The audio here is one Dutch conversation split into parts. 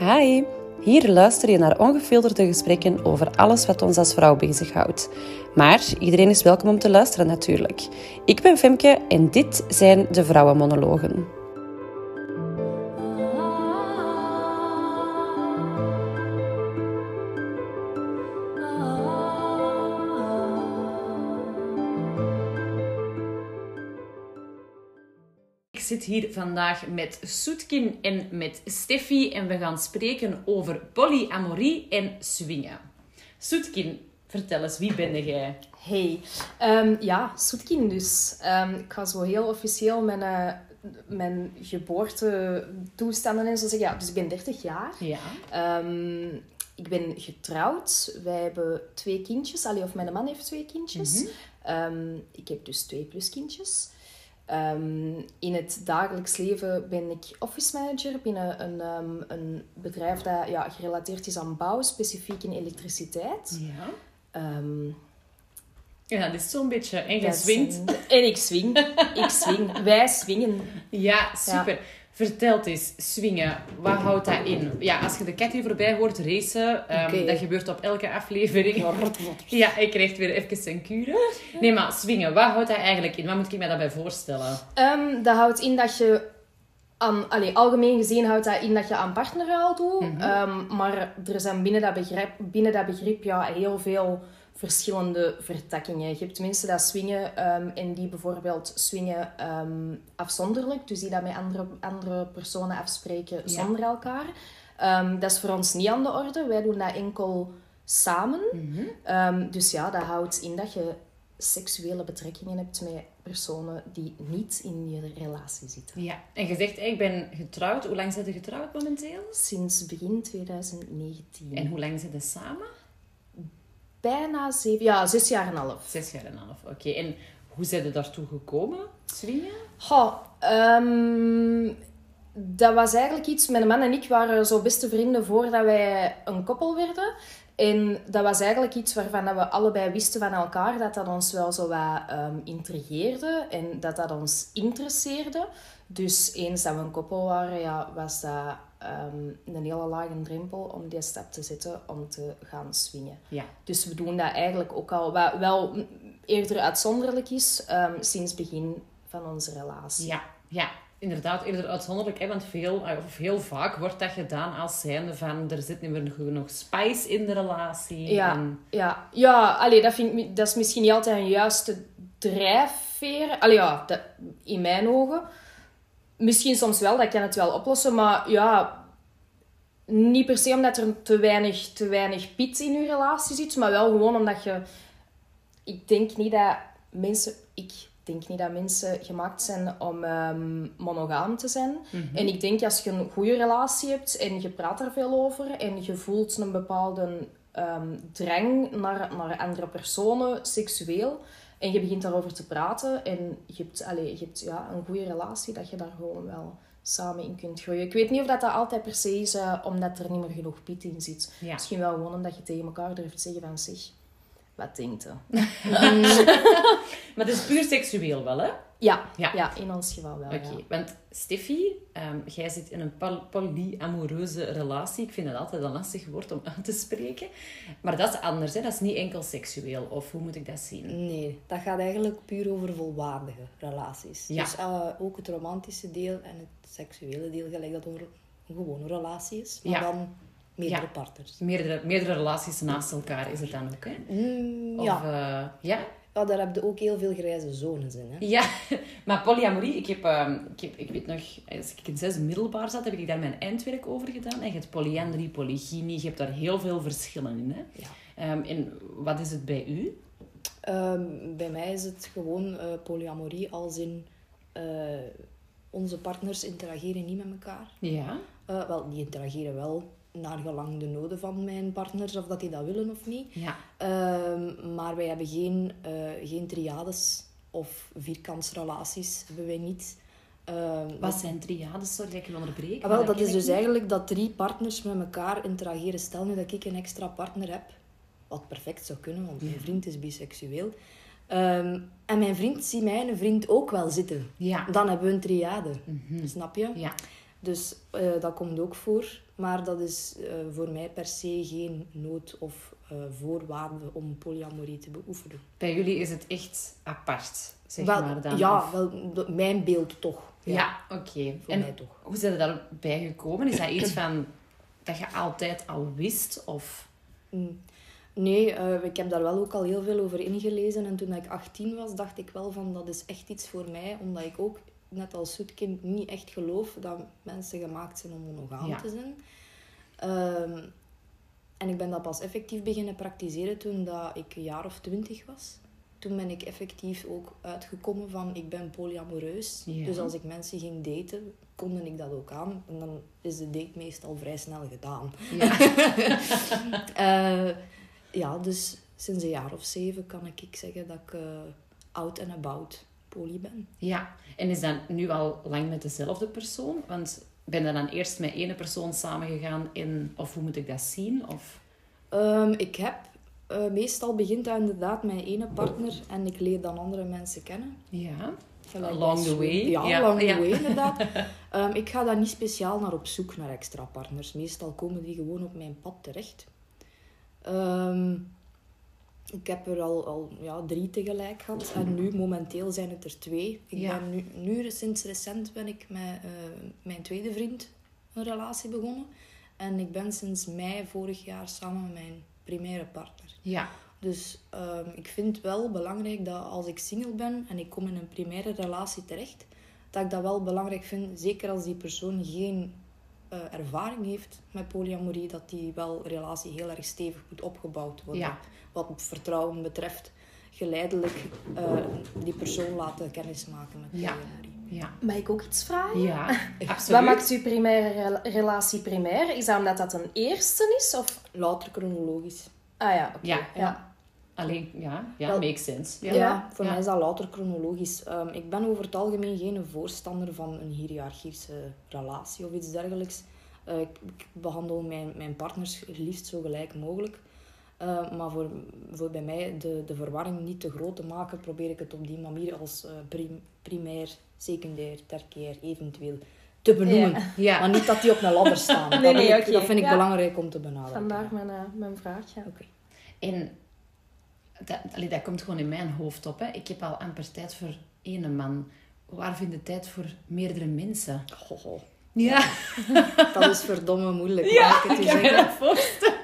Hi, hier luister je naar ongefilterde gesprekken over alles wat ons als vrouw bezighoudt. Maar iedereen is welkom om te luisteren natuurlijk. Ik ben Femke en dit zijn de Vrouwenmonologen. Hier vandaag met Soetkin en met Steffi en we gaan spreken over polyamorie en swingen. Soetkin, vertel eens, wie ben jij? Hey, Ehm, ja, Soetkin dus. Ehm, ik ga zo heel officieel mijn, eh, mijn geboortetoestanden en zo zeggen. Ja, dus ik ben 30 jaar. Ja. Ehm, ik ben getrouwd. Wij hebben twee kindjes. Allee, of mijn man heeft twee kindjes. Ehm, ik heb dus twee pluskindjes. Ehm, in het dagelijks leven ben ik office manager binnen een, ehm, een bedrijf dat ja, gerelateerd is aan bouw, specifiek in elektriciteit. Ja. Ehm, Ja, dat is zo'n beetje. En je dat swingt. En ik swing. Ik swing. Wij swingen. Ja, super. Het eens, swingen, wat houdt dat in? Ja, als je de cat hier voorbij hoort racen, ehm, dat gebeurt op elke aflevering. Ja, ik krijg weer even zijn kuren. Nee, maar swingen, wat houdt dat eigenlijk in? Wat moet ik mij daarbij voorstellen? Ehm, dat houdt in dat je aan, allee, algemeen gezien houdt dat in dat je aan partnerruil doet. Ehm, maar er zijn binnen dat begrip, binnen dat begrip ja, heel veel verschillende vertakkingen. Je hebt mensen dat swingen ehm, en die bijvoorbeeld swingen ehm, afzonderlijk. Dus die dat met andere, andere personen afspreken zonder elkaar. Ehm, dat is voor ons niet aan de orde. Wij doen dat enkel samen. Ehm, dus ja, dat houdt in dat je seksuele betrekkingen hebt met personen die niet in je relatie zitten. Ja, en je zegt, ik ben getrouwd. Hoe lang zijn je getrouwd momenteel? Sinds begin 2019. En hoe lang zijn je samen? Bijna zeven, ja, zes jaar en een half. Zes jaar en een half, oké. En hoe zijn je daartoe gekomen? Goh, ehm, dat was eigenlijk iets... Mijn man en ik waren zo beste vrienden voordat wij een koppel werden. En dat was eigenlijk iets waarvan dat we allebei wisten van elkaar dat dat ons wel zo wat ehm, intrigeerde en dat dat ons interesseerde. Dus eens dat we een koppel waren, ja, was dat ehm, een hele lage drempel om die stap te zetten om te gaan swingen. Ja. Dus we doen dat eigenlijk ook al, wat wel eerder uitzonderlijk is, ehm, sinds begin van onze relatie. Ja, ja. Inderdaad, eerder uitzonderlijk, hè, want veel, eh, of heel vaak wordt dat gedaan als zijnde van er zit niet meer genoeg spice in de relatie. Ja, En, ja. ja allee, dat, vind ik, dat is misschien niet altijd een juiste drijfveer. Allee, ja, dat, in mijn ogen. Misschien soms wel, dat kan het wel oplossen, maar ja, niet per se omdat er te weinig, te weinig piet in je relatie zit, maar wel gewoon omdat je... Ik denk niet dat mensen... Ik denk niet dat mensen gemaakt zijn om ehm, monogaam te zijn. En ik denk als je een goede relatie hebt en je praat er veel over en je voelt een bepaalde ehm, drang naar, naar andere personen, seksueel, en je begint daarover te praten en je hebt, allee, je hebt ja, een goede relatie, dat je daar gewoon wel samen in kunt groeien. Ik weet niet of dat, dat altijd per se is eh, omdat er niet meer genoeg piet in zit. Ja. Misschien wel gewoon omdat je tegen elkaar durft zeggen van zich. Wat denkt je? Maar het is puur seksueel wel, hè? Ja, Ja. ja. in ons geval wel. Oké, ja. want Steffi, ehm, jij zit in een poly- polyamoreuze relatie. Ik vind het altijd een lastig woord om uit te spreken. Maar dat is anders, hè? Dat is niet enkel seksueel. Of hoe moet ik dat zien? Nee, dat gaat eigenlijk puur over volwaardige relaties. Ja. Dus eh, ook het romantische deel en het seksuele deel, gelijk dat over een gewone relatie is. Maar Ja. dan meerdere Ja. partners. Meerdere, meerdere relaties naast elkaar is het dan ook, hè? Mm, Of, ja. eh, ja? Ja, daar heb je ook heel veel grijze zones in. Hè? Ja, maar polyamorie, ik, heb, ehm, ik, heb, ik weet nog, als ik in zes middelbaar zat, heb ik daar mijn eindwerk over gedaan. En je hebt polyandrie, polygynie, je hebt daar heel veel verschillen in. Hè? Ja. Ehm, en wat is het bij u? Ehm, bij mij is het gewoon eh, polyamorie als in... eh, onze partners interageren niet met elkaar. Ja. Eh, wel, die interageren wel naar gelang de noden van mijn partners, of dat die dat willen of niet. Ja. Ehm, maar wij hebben geen, eh, geen triades of vierkantsrelaties. Hebben wij niet. Ehm, Wat zijn triades? Sorry dat ik je onderbreek. Ah, wel, dat is dus niet. eigenlijk dat drie partners met elkaar interageren. Stel nu dat ik een extra partner heb, wat perfect zou kunnen, want mijn vriend is biseksueel. Ehm, en mijn vriend ziet mij en een vriend ook wel zitten. Ja. Dan hebben we een triade. Snap je? Ja. Dus eh, dat komt ook voor. Maar dat is eh, voor mij per se geen nood of eh, voorwaarde om polyamorie te beoefenen. Bij jullie is het echt apart, zeg Wel, maar dan. ja, Of- wel, mijn beeld toch. Ja, oké. Voor En mij toch. hoe zijn er daarbij gekomen? Is dat iets van dat je altijd al wist? Of... Mm. Nee, eh, ik heb daar wel ook al heel veel over ingelezen. En toen ik 18 was, dacht ik wel van dat is echt iets voor mij. Omdat ik ook, net als zoetkind, niet echt geloof dat mensen gemaakt zijn om monogaam Ja. te zijn. Ehm, en ik ben dat pas effectief beginnen praktiseren toen dat ik een jaar of twintig was. Toen ben ik effectief ook uitgekomen van ik ben polyamoreus. Ja. Dus als ik mensen ging daten, konde ik dat ook aan. En dan is de date meestal vrij snel gedaan. Ja. Eh, ja, dus sinds een jaar of zeven kan ik ik zeggen dat ik eh, out and about poly ben. ja. En is dat nu al lang met dezelfde persoon? Want ben je dan eerst met ene persoon samengegaan in... Of hoe moet ik dat zien? Of... Ehm, ik heb eh, meestal begint dat inderdaad met ene partner en ik leer dan andere mensen kennen. Ja. Gelijk Along the way. Ja, Ja, along ja. the way inderdaad. Ehm, ik ga daar niet speciaal naar op zoek naar extra partners. Meestal komen die gewoon op mijn pad terecht. Ehm, ik heb er al, al ja, drie tegelijk gehad. En nu, momenteel, zijn het er twee. Ik Ja. ben nu, nu, sinds recent, ben ik met eh, mijn tweede vriend een relatie begonnen. En ik ben sinds mei vorig jaar samen met mijn primaire partner. Ja. Dus ehm, ik vind wel belangrijk dat als ik single ben en ik kom in een primaire relatie terecht, dat ik dat wel belangrijk vind, zeker als die persoon geen eh, ervaring heeft met polyamorie, dat die wel relatie heel erg stevig moet opgebouwd worden. Ja. Wat vertrouwen betreft, geleidelijk eh, die persoon laten kennismaken met Ja. polyamorie. Ja. Mag ik ook iets vragen? Ja. Wat Absoluut. maakt uw primaire rela- relatie primair? Is dat omdat dat een eerste is? Of... Louter chronologisch. Ah ja, oké. Ja. ja. Alleen, ja. Ja, Wel- makes sense. Ja, Ja. voor Ja. mij is dat louter chronologisch. Ehm, ik ben over het algemeen geen voorstander van een hiërarchische relatie of iets dergelijks. Eh, ik, ik behandel mijn, mijn partners liefst zo gelijk mogelijk. Eh, maar voor, voor bij mij de, de verwarring niet te groot te maken, probeer ik het op die manier als eh, prim- primair, secundair, tertiair eventueel te benoemen. Ja. Ja. Maar niet dat die op een ladder staan. Nee, dat, nee, vind ik, oké. dat vind ik Ja. belangrijk om te benadrukken. Vandaar mijn, eh, mijn vraag. Ja. Oké. En dat, allee, dat komt gewoon in mijn hoofd op. Hè. Ik heb al amper tijd voor één man. Waar vind je tijd voor meerdere mensen? Ho, ho. Ja, Dat is verdomme moeilijk. mag ja ik het kan zeggen. dat voorstellen.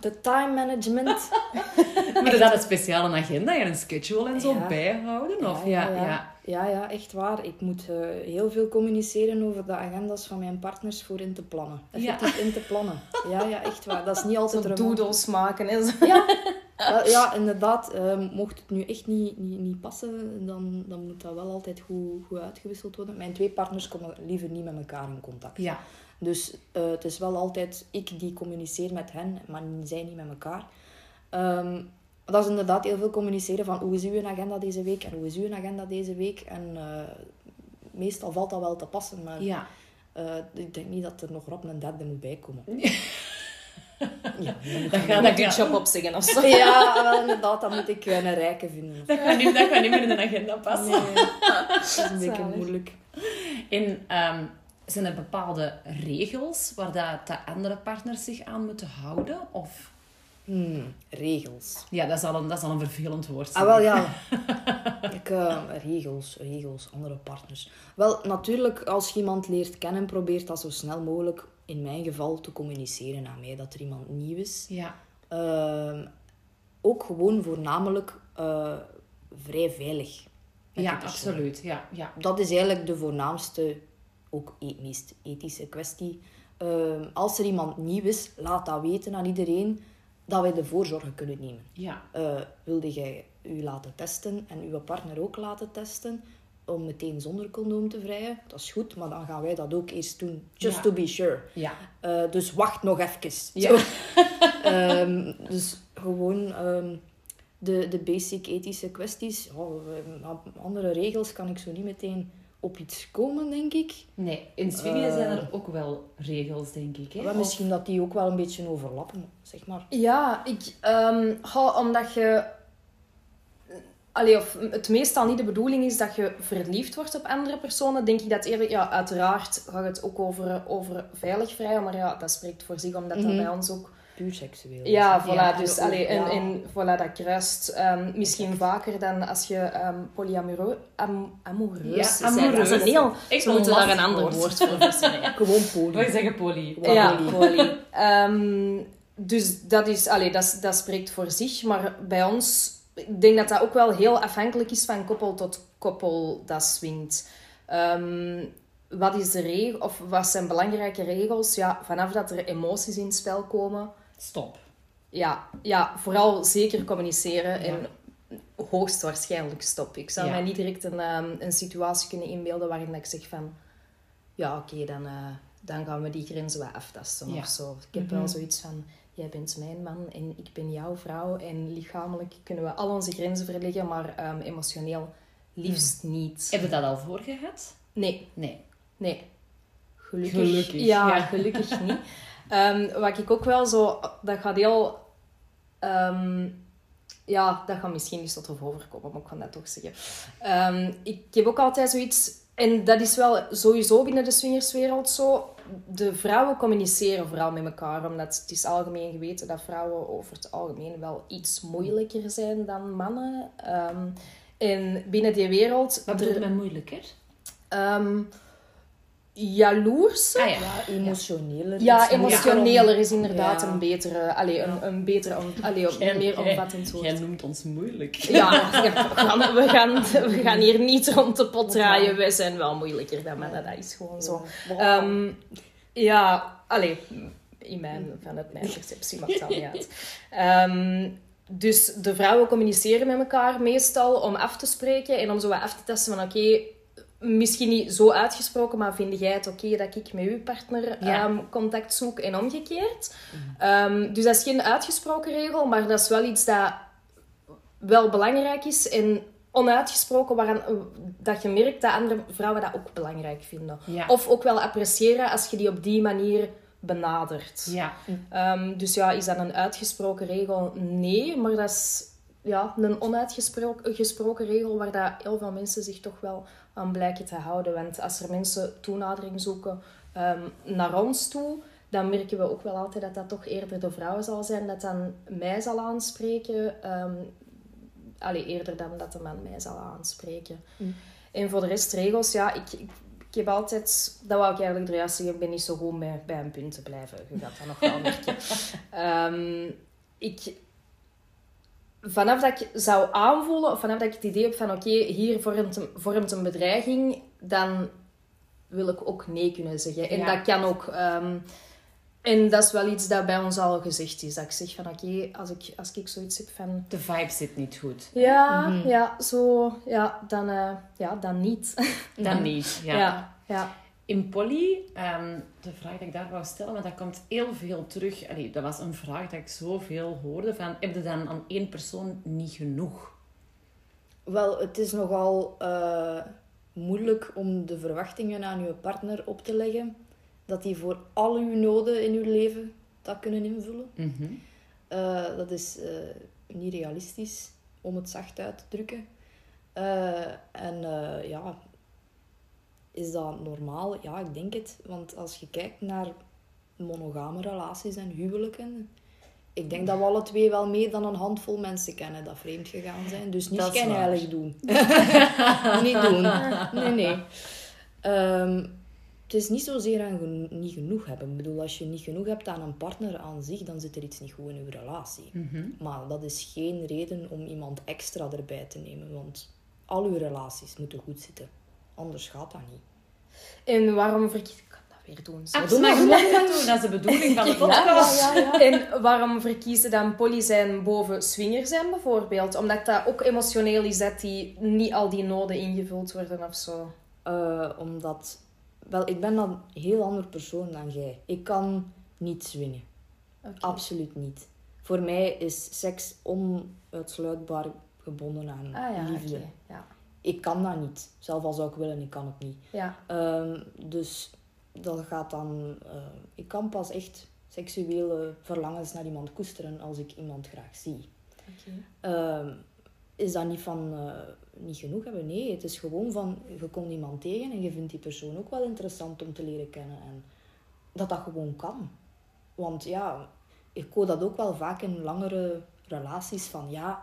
De time management. Maar is dat een speciale agenda en een schedule en zo Ja. bijhouden? Of? ja, Ja, ja, ja. ja. ja, echt waar. Ik moet eh, heel veel communiceren over de agenda's van mijn partners voor in te plannen. Ja. Effectief in te plannen. Ja, ja, echt waar. Dat is niet altijd Zo doodles maken en zo. Ja, wel, ja inderdaad. Ehm, mocht het nu echt niet, niet, niet passen, dan, dan moet dat wel altijd goed, goed uitgewisseld worden. Mijn twee partners komen liever niet met elkaar in contact. Ja. Dus eh, het is wel altijd ik die communiceer met hen, maar zij niet met elkaar. Ehm, dat is inderdaad heel veel communiceren van hoe is uw agenda deze week en hoe is uw agenda deze week. En eh, meestal valt dat wel te passen, maar ja. eh, ik denk niet dat er nog rap een derde moet bijkomen. Ja, Dat ik- gaat, dat, ik gaat, job opzeggen of zo. ja, wel inderdaad, dan moet ik eh, een rijke vinden. dat, gaat niet, dat gaat niet meer in de agenda passen. Nee, dat is een beetje moeilijk. En ehm, zijn er bepaalde regels waar dat, dat andere partners zich aan moeten houden? Of... Hmm, regels. Ja, dat is, al een, dat is al een vervelend woord. zijn. Ah, wel ja. Ik, eh, regels, regels, andere partners. Wel, natuurlijk, als je iemand leert kennen, probeert dat zo snel mogelijk, in mijn geval, te communiceren aan mij dat er iemand nieuw is. Ja. Ehm, ook gewoon voornamelijk eh, vrij veilig. Ja, absoluut. Ja, ja. Dat is eigenlijk de voornaamste, ook e- meest ethische kwestie. Ehm, als er iemand nieuw is, laat dat weten aan iedereen dat wij de voorzorgen kunnen nemen. ja. Eh, wilde jij u laten testen en uw partner ook laten testen om meteen zonder condoom te vrijen? Dat is goed, maar dan gaan wij dat ook eerst doen. Just Ja. to be sure. ja. Eh, dus wacht nog even. Ja. Ehm, dus gewoon ehm, de, de basic ethische kwesties. Ja, eh, andere regels kan ik zo niet meteen op iets komen, denk ik. Nee, in Zwingen Eh. zijn er ook wel regels, denk ik. Hè? Of- misschien dat die ook wel een beetje overlappen, zeg maar. Ja, ik, ehm, goh, omdat je. Allee, of het meestal niet de bedoeling is dat je verliefd wordt op andere personen, denk ik dat eerder, ja, uiteraard gaat het ook over, over veilig vrijen, maar ja, dat spreekt voor zich, omdat dat Mhm. bij ons ook Puur seksueel. Ja, is, voilà. Ja, dus allee, en, ja. en voilà, dat kruist ehm, misschien vaker dan als je ehm polyamoureus am, amoureus Ja, bent. Dat is een heel... Ze moeten daar een ander woord voor verzinnen. Gewoon poly. Wil je zeggen poly? Ja, poly. Ehm, dus dat, is, allee, dat, dat spreekt voor zich. Maar bij ons, ik denk dat dat ook wel heel afhankelijk is van koppel tot koppel dat swingt. Ehm, wat is de regel, of wat zijn belangrijke regels? Ja, vanaf dat er emoties in het spel komen, Stop. ja, ja, vooral zeker communiceren en hoogstwaarschijnlijk stop. Ik zou Ja. mij niet direct een, ehm, een situatie kunnen inbeelden waarin ik zeg van... Ja, oké, dan, eh, dan gaan we die grenzen wat aftasten Ja. of zo. Ik heb wel zoiets van... Jij bent mijn man en ik ben jouw vrouw. En lichamelijk kunnen we al onze grenzen verleggen, maar ehm, emotioneel liefst niet. Heb je dat al voor gehad? Nee, Nee. Nee. Gelukkig. Gelukkig, Ja, ja. gelukkig niet. Ehm, wat ik ook wel zo... Dat gaat heel... ehm, ja, dat gaat misschien niet tot of overkomen, maar ik kan dat toch zeggen. Ik heb ook altijd zoiets... En dat is wel sowieso binnen de swingerswereld zo. De vrouwen communiceren vooral met elkaar. Omdat het is algemeen geweten dat vrouwen over het algemeen wel iets moeilijker zijn dan mannen. Ehm, en binnen die wereld... Wat bedoel je met moeilijker? Ehm jaloers. Ah ja. Ja, emotioneler. Ja, emotioneler is inderdaad Ja. een betere, allee, een, een betere, allee, een meer omvattend woord. Jij noemt ons moeilijk. Ja, we, gaan, we, gaan, we gaan hier niet rond de pot draaien. Wij zijn wel moeilijker dan mannen, dat is gewoon zo. Ja. Ehm, ja, allee, in mijn, vanuit mijn perceptie maakt dat niet uit. Ehm, dus de vrouwen communiceren met elkaar meestal om af te spreken en om zo wat af te testen van oké, misschien niet zo uitgesproken, maar vind jij het oké dat ik met uw partner Ja. ehm, contact zoek en omgekeerd? Ehm, dus dat is geen uitgesproken regel, maar dat is wel iets dat wel belangrijk is en onuitgesproken waaraan, dat je merkt dat andere vrouwen dat ook belangrijk vinden. Ja. Of ook wel appreciëren als je die op die manier benadert. Ja. Ehm, dus ja, is dat een uitgesproken regel? Nee, maar dat is ja, een onuitgesproken gesproken regel waar dat heel veel mensen zich toch wel aan blijken te houden. Want als er mensen toenadering zoeken ehm, naar ons toe, dan merken we ook wel altijd dat dat toch eerder de vrouw zal zijn dat dan mij zal aanspreken. ehm allee, eerder dan dat de man mij zal aanspreken. En voor de rest regels, ja, ik, ik, ik heb altijd... Dat wou ik eigenlijk er juist zeggen, ik ben niet zo goed met bij een punt te blijven. Je gaat dat nog wel merken. Ehm, ik... Vanaf dat ik zou aanvoelen, of vanaf dat ik het idee heb van oké, hier vormt een, vormt een bedreiging, dan wil ik ook nee kunnen zeggen. En Ja. dat kan ook... ehm, en dat is wel iets dat bij ons al gezegd is. Dat ik zeg van oké, als, ik, als ik zoiets heb van... De vibe zit niet goed. Ja, ja, zo... Ja, dan, eh, ja, dan niet. Dan niet. Ja. ja. ja. In Polly, ehm, de vraag die ik daar wou stellen, want dat komt heel veel terug. Allee, dat was een vraag dat ik zoveel hoorde van, heb je dan aan één persoon niet genoeg? Wel, het is nogal eh, moeilijk om de verwachtingen aan je partner op te leggen. Dat die voor al uw noden in uw leven dat kunnen invullen. Mhm. Eh, dat is eh, niet realistisch, om het zacht uit te drukken. En ja, is dat normaal? Ja, ik denk het. Want als je kijkt naar monogame relaties en huwelijken, ik denk dat we alle twee wel meer dan een handvol mensen kennen dat vreemd gegaan zijn. Dus niet schijnheilig doen. niet doen. Nee, nee. Ehm, het is niet zozeer aan geno- niet genoeg hebben. Ik bedoel, als je niet genoeg hebt aan een partner aan zich, dan zit er iets niet goed in uw relatie. Maar dat is geen reden om iemand extra erbij te nemen, want al uw relaties moeten goed zitten. Anders gaat dat niet. En waarom verkies ik... kan dat weer doen. Zo. Absoluut. Maar dat doen, dat is de bedoeling van de podcast. En waarom verkiezen dan poly zijn boven swinger zijn bijvoorbeeld? Omdat dat ook emotioneel is dat die niet al die noden ingevuld worden of zo. Eh, omdat, wel, ik ben dan een heel ander persoon dan jij. Ik kan niet swingen. Oké. Absoluut niet. Voor mij is seks onuitsluitbaar gebonden aan Ah ja, liefde. Ja. Ik kan dat niet. Zelf al zou ik willen, ik kan het niet. Ja. Ehm, dus dat gaat dan... eh, ik kan pas echt seksuele verlangens naar iemand koesteren als ik iemand graag zie. Ehm, is dat niet van eh, niet genoeg hebben. Nee, het is gewoon van je komt iemand tegen en je vindt die persoon ook wel interessant om te leren kennen. En dat dat gewoon kan. Want ja, ik hoor dat ook wel vaak in langere relaties van ja,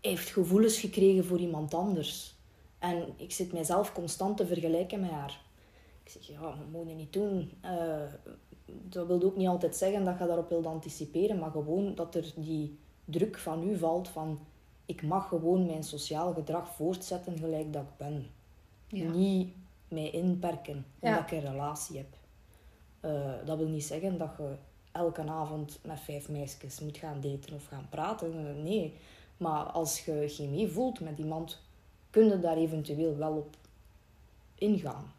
hij heeft gevoelens gekregen voor iemand anders. En ik zit mijzelf constant te vergelijken met haar. Ik zeg, ja, dat moet je niet doen. Eh, dat wil ook niet altijd zeggen dat je daarop wilt anticiperen, maar gewoon dat er die druk van u valt van ik mag gewoon mijn sociaal gedrag voortzetten gelijk dat ik ben. Ja. Niet mij inperken omdat Ja. ik een relatie heb. Eh, dat wil niet zeggen dat je elke avond met vijf meisjes moet gaan daten of gaan praten. Eh, Nee. Maar als je chemie voelt met iemand, kun je daar eventueel wel op ingaan.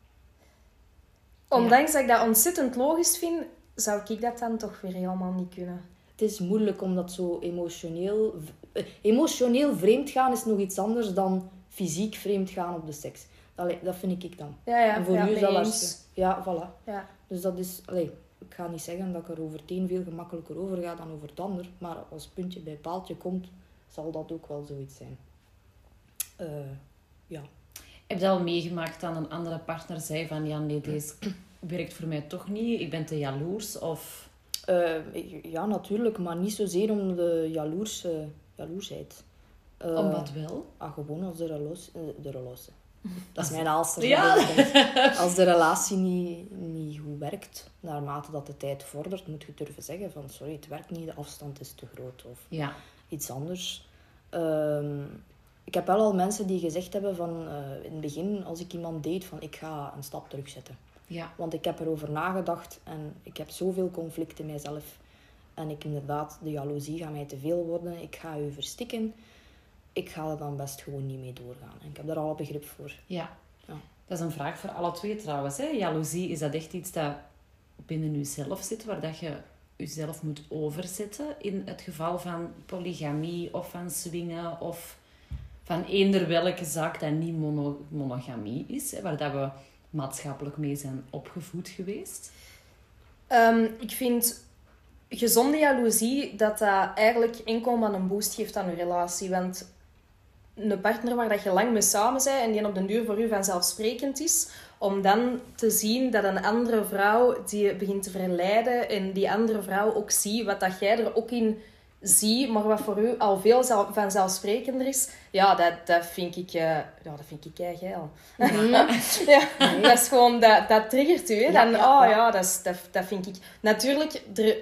Ondanks dat ik dat ontzettend logisch vind, zou ik dat dan toch weer helemaal niet kunnen. Het is moeilijk om dat zo emotioneel... eh, Emotioneel vreemd gaan is nog iets anders dan fysiek vreemd gaan op de seks. Allee, dat vind ik dan. Ja, ja, en voor ja, u mee dat Ja, voilà. Ja. Dus dat is... Allee, ik ga niet zeggen dat ik er over het een veel gemakkelijker over ga dan over het ander. Maar als puntje bij paaltje komt, zal dat ook wel zoiets zijn. Eh, ja. Heb je dat al meegemaakt dat een andere partner zei van ja, nee, deze werkt voor mij toch niet, ik ben te jaloers of... Eh, ja, natuurlijk. Maar niet zozeer om de jaloers, eh, jaloersheid. Om wat wel? Ah, gewoon als de relatie... eh, De relatie. Dat is mijn aalster. Ja. Als de relatie niet, niet goed werkt, naarmate dat de tijd vordert, moet je durven zeggen van sorry, het werkt niet, de afstand is te groot of Ja. iets anders. Ehm, ik heb wel al mensen die gezegd hebben van eh, in het begin, als ik iemand deed, van ik ga een stap terugzetten. Ja. Want ik heb erover nagedacht en ik heb zoveel conflict in mijzelf. En ik inderdaad, de jaloezie gaat mij te veel worden. Ik ga u verstikken. Ik ga er dan best gewoon niet mee doorgaan. En ik heb daar al begrip voor. Ja. Ja. Dat is een vraag voor alle twee trouwens. Hè? Jaloezie, is dat echt iets dat binnen jezelf zit, waar dat je jezelf moet overzetten in het geval van polygamie of van swingen of van eender welke zaak dat niet mono monogamie is, hè? waar dat we maatschappelijk mee zijn opgevoed geweest? Ehm, ik vind gezonde jaloezie dat dat eigenlijk enkel maar een boost geeft aan je relatie. Want een partner waar dat je lang mee samen bent en die op den duur voor u vanzelfsprekend is, om dan te zien dat een andere vrouw die begint te verleiden en die andere vrouw ook ziet wat dat jij er ook in ziet, maar wat voor u al veel zel- vanzelfsprekender is, ja, dat, dat vind ik, eh, ja, dat vind ik kei geil. ja, dat is gewoon, dat, dat triggert u. Hè? Dan, oh ja. dat, is, dat, dat vind ik... Natuurlijk, er,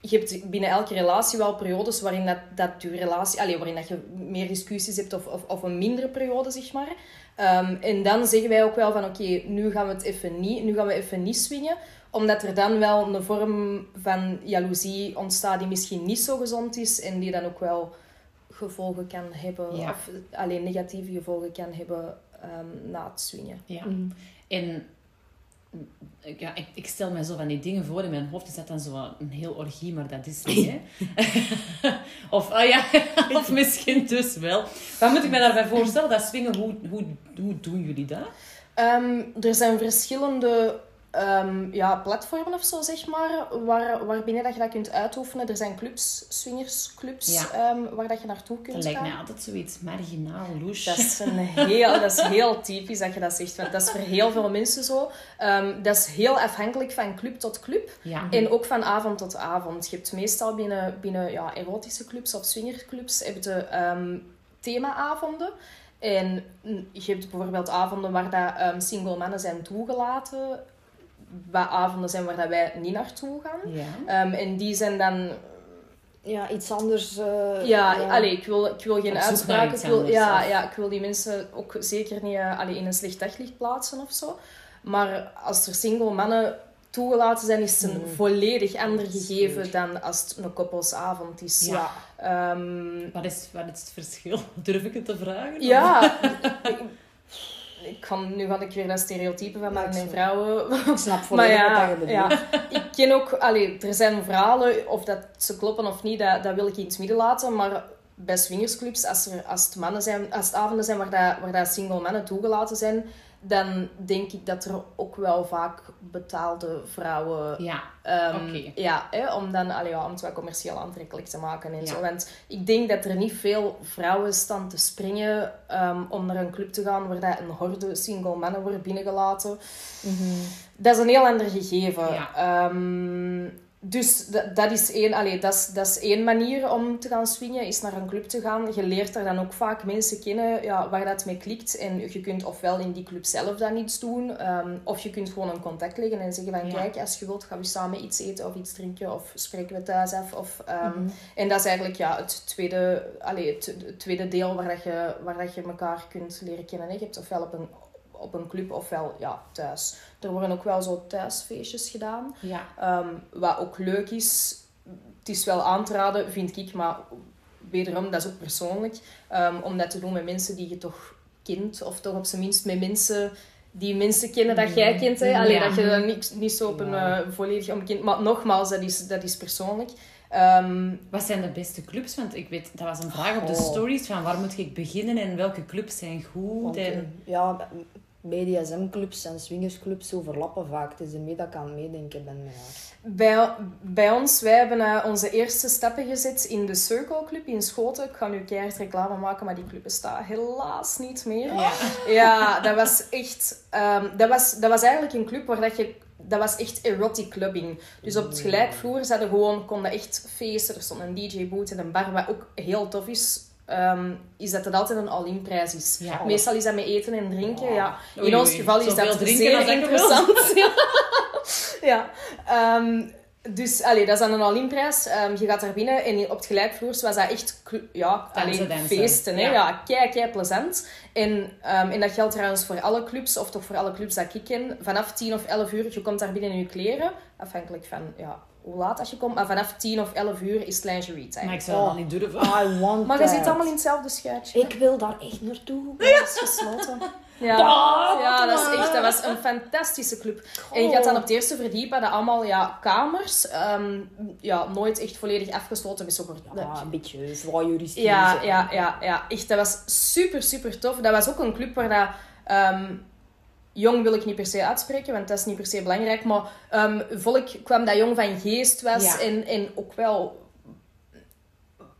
je hebt binnen elke relatie wel periodes waarin dat, dat je relatie... Allee, waarin dat je meer discussies hebt of, of, of een mindere periode, zeg maar. Ehm, en dan zeggen wij ook wel van, oké, nu gaan we het even niet, nu gaan we even niet swingen. Omdat er dan wel een vorm van jaloezie ontstaat die misschien niet zo gezond is en die dan ook wel gevolgen kan hebben, Ja. of alleen negatieve gevolgen kan hebben ehm, na het swingen. Ja. Mhm. En ja, ik, ik stel me zo van die dingen voor in mijn hoofd. Is dat dan zo een heel orgie, maar dat is niet, hè? of, ah ja, of misschien dus wel. Wat moet ik me daarbij voorstellen? Dat swingen, hoe, hoe, hoe doen jullie dat? Ehm, er zijn verschillende ehm, ja, platformen of zo, zeg maar, waar, waarbinnen dat je dat kunt uitoefenen. Er zijn clubs, swingersclubs, Ja. ehm, waar dat je naartoe kunt Dat lijkt gaan. mij altijd zoiets marginaal, louche. Dat is, een heel, dat is heel typisch dat je dat zegt, want dat is voor heel veel mensen zo. Ehm, dat is heel afhankelijk van club tot club. Ja. En ook van avond tot avond. Je hebt meestal binnen, binnen ja, erotische clubs of swingerclubs heb je themaavonden. En mm, je hebt bijvoorbeeld avonden waar dat, single mannen zijn toegelaten. Wat avonden zijn waar dat wij niet naartoe gaan. Ja. Ehm, en die zijn dan... Ja, iets anders. eh, Ja, allee, ik, wil, ik wil geen uitspraken. Ik wil, ja, ja, ik wil die mensen ook zeker niet eh, allee, in een slecht daglicht plaatsen of zo. Maar als er single mannen toegelaten zijn, is het een Mm. volledig ander gegeven dan als het een koppelsavond is. Ja. Ehm, Wat, is, wat is het verschil? Durf ik het te vragen? ja. ik, ik kan, nu ga ik weer dat stereotype van mannen en vrouwen Ik snap volledig ja, wat je bedoelt. ja, ik ken ook... Allee, er zijn verhalen, of dat ze kloppen of niet, dat, dat wil ik in het midden laten. Maar bij swingersclubs, als, er, als, het, mannen zijn, als het avonden zijn waar, dat, waar dat single mannen toegelaten zijn, dan denk ik dat er ook wel vaak betaalde vrouwen Ja, Ehm. Ja, hè, om, dan, allee, ja, om het wel commercieel aantrekkelijk te maken en Ja. zo. Want ik denk dat er niet veel vrouwen staan te springen ehm, om naar een club te gaan waar dat een horde single mannen wordt binnengelaten. Dat is een heel ander gegeven. Ja. Ehm, dus dat, dat, is één, allee, dat, is, dat is één manier om te gaan swingen, is naar een club te gaan. Je leert er dan ook vaak mensen kennen ja, waar dat mee klikt. En je kunt ofwel in die club zelf dan iets doen, ehm, of je kunt gewoon een contact leggen en zeggen van Ja. kijk, als je wilt gaan we samen iets eten of iets drinken, of spreken we thuis af. Of, ehm, Mhm. En dat is eigenlijk ja, het, tweede, allee, het, het tweede deel waar, dat je, waar dat je elkaar kunt leren kennen. hè. Je hebt ofwel op een, op een club ofwel ja, thuis. Er worden ook wel zo thuisfeestjes gedaan. ja. Ehm, wat ook leuk is, het is wel aan te raden, vind ik, maar wederom, dat is ook persoonlijk, ehm, om dat te doen met mensen die je toch kent, of toch op zijn minst met mensen die mensen kennen dat jij kent. Hè? Alleen Ja. dat je dat niet, niet zo op een Ja. eh, volledig onbekend... Maar nogmaals, dat is, dat is persoonlijk. Ehm, Wat zijn de beste clubs? Want ik weet, dat was een vraag op de stories van waar moet ik beginnen en welke clubs zijn goed. En... eh, ja, BDSM-clubs en swingersclubs overlappen vaak. Het is ermee dat ik aan het meedenken ben met haar. Bij, bij ons, wij hebben eh, onze eerste stappen gezet in de Circle Club in Schoten. Ik ga nu keihard reclame maken, maar die club bestaat helaas niet meer. Ja. Ja, dat was echt... ehm, dat, was, dat was eigenlijk een club waar dat je... Dat was echt erotic clubbing. Dus op het gelijkvloer zaten gewoon, konden echt feesten. Er stond een DJ-boot en een bar. Wat ook heel tof is, ehm, is dat het altijd een all-in prijs is. Ja. Meestal is dat met eten en drinken. Ja. In Oei, ons oei. geval is Zoveel dat zeer interessant. Ja. Ehm, dus allee, dat is dan een all-in-prijs. Ehm, je gaat daar binnen en op het gelijkvloers was dat echt ja, alleen feesten. Hè? Ja. Ja, kei, kei plezant. En, en dat geldt trouwens voor alle clubs, of toch voor alle clubs dat ik ken. Vanaf 10 of 11 uur, je komt daar binnen in je kleren. Afhankelijk van ja, hoe laat dat je komt. Maar vanaf 10 of 11 uur is het lingerie time. Maar ik zou dat Oh. niet durven. I want Maar je zit allemaal in hetzelfde schuitje. Ik wil daar echt naartoe. Dat is gesloten. Ja, ja dat, is echt, dat was een fantastische club. En je gaat dan op het eerste verdiep, hadden allemaal ja, kamers. ehm, ja, nooit echt volledig afgesloten. Met zo'n Ja, een beetje voyeuristisch. ja, ja, ja, ja, echt. Dat was super, super tof. Dat was ook een club waar dat... ehm, jong wil ik niet per se uitspreken, want dat is niet per se belangrijk. Maar ehm, volk kwam dat jong van geest was. Ja. En, en ook wel...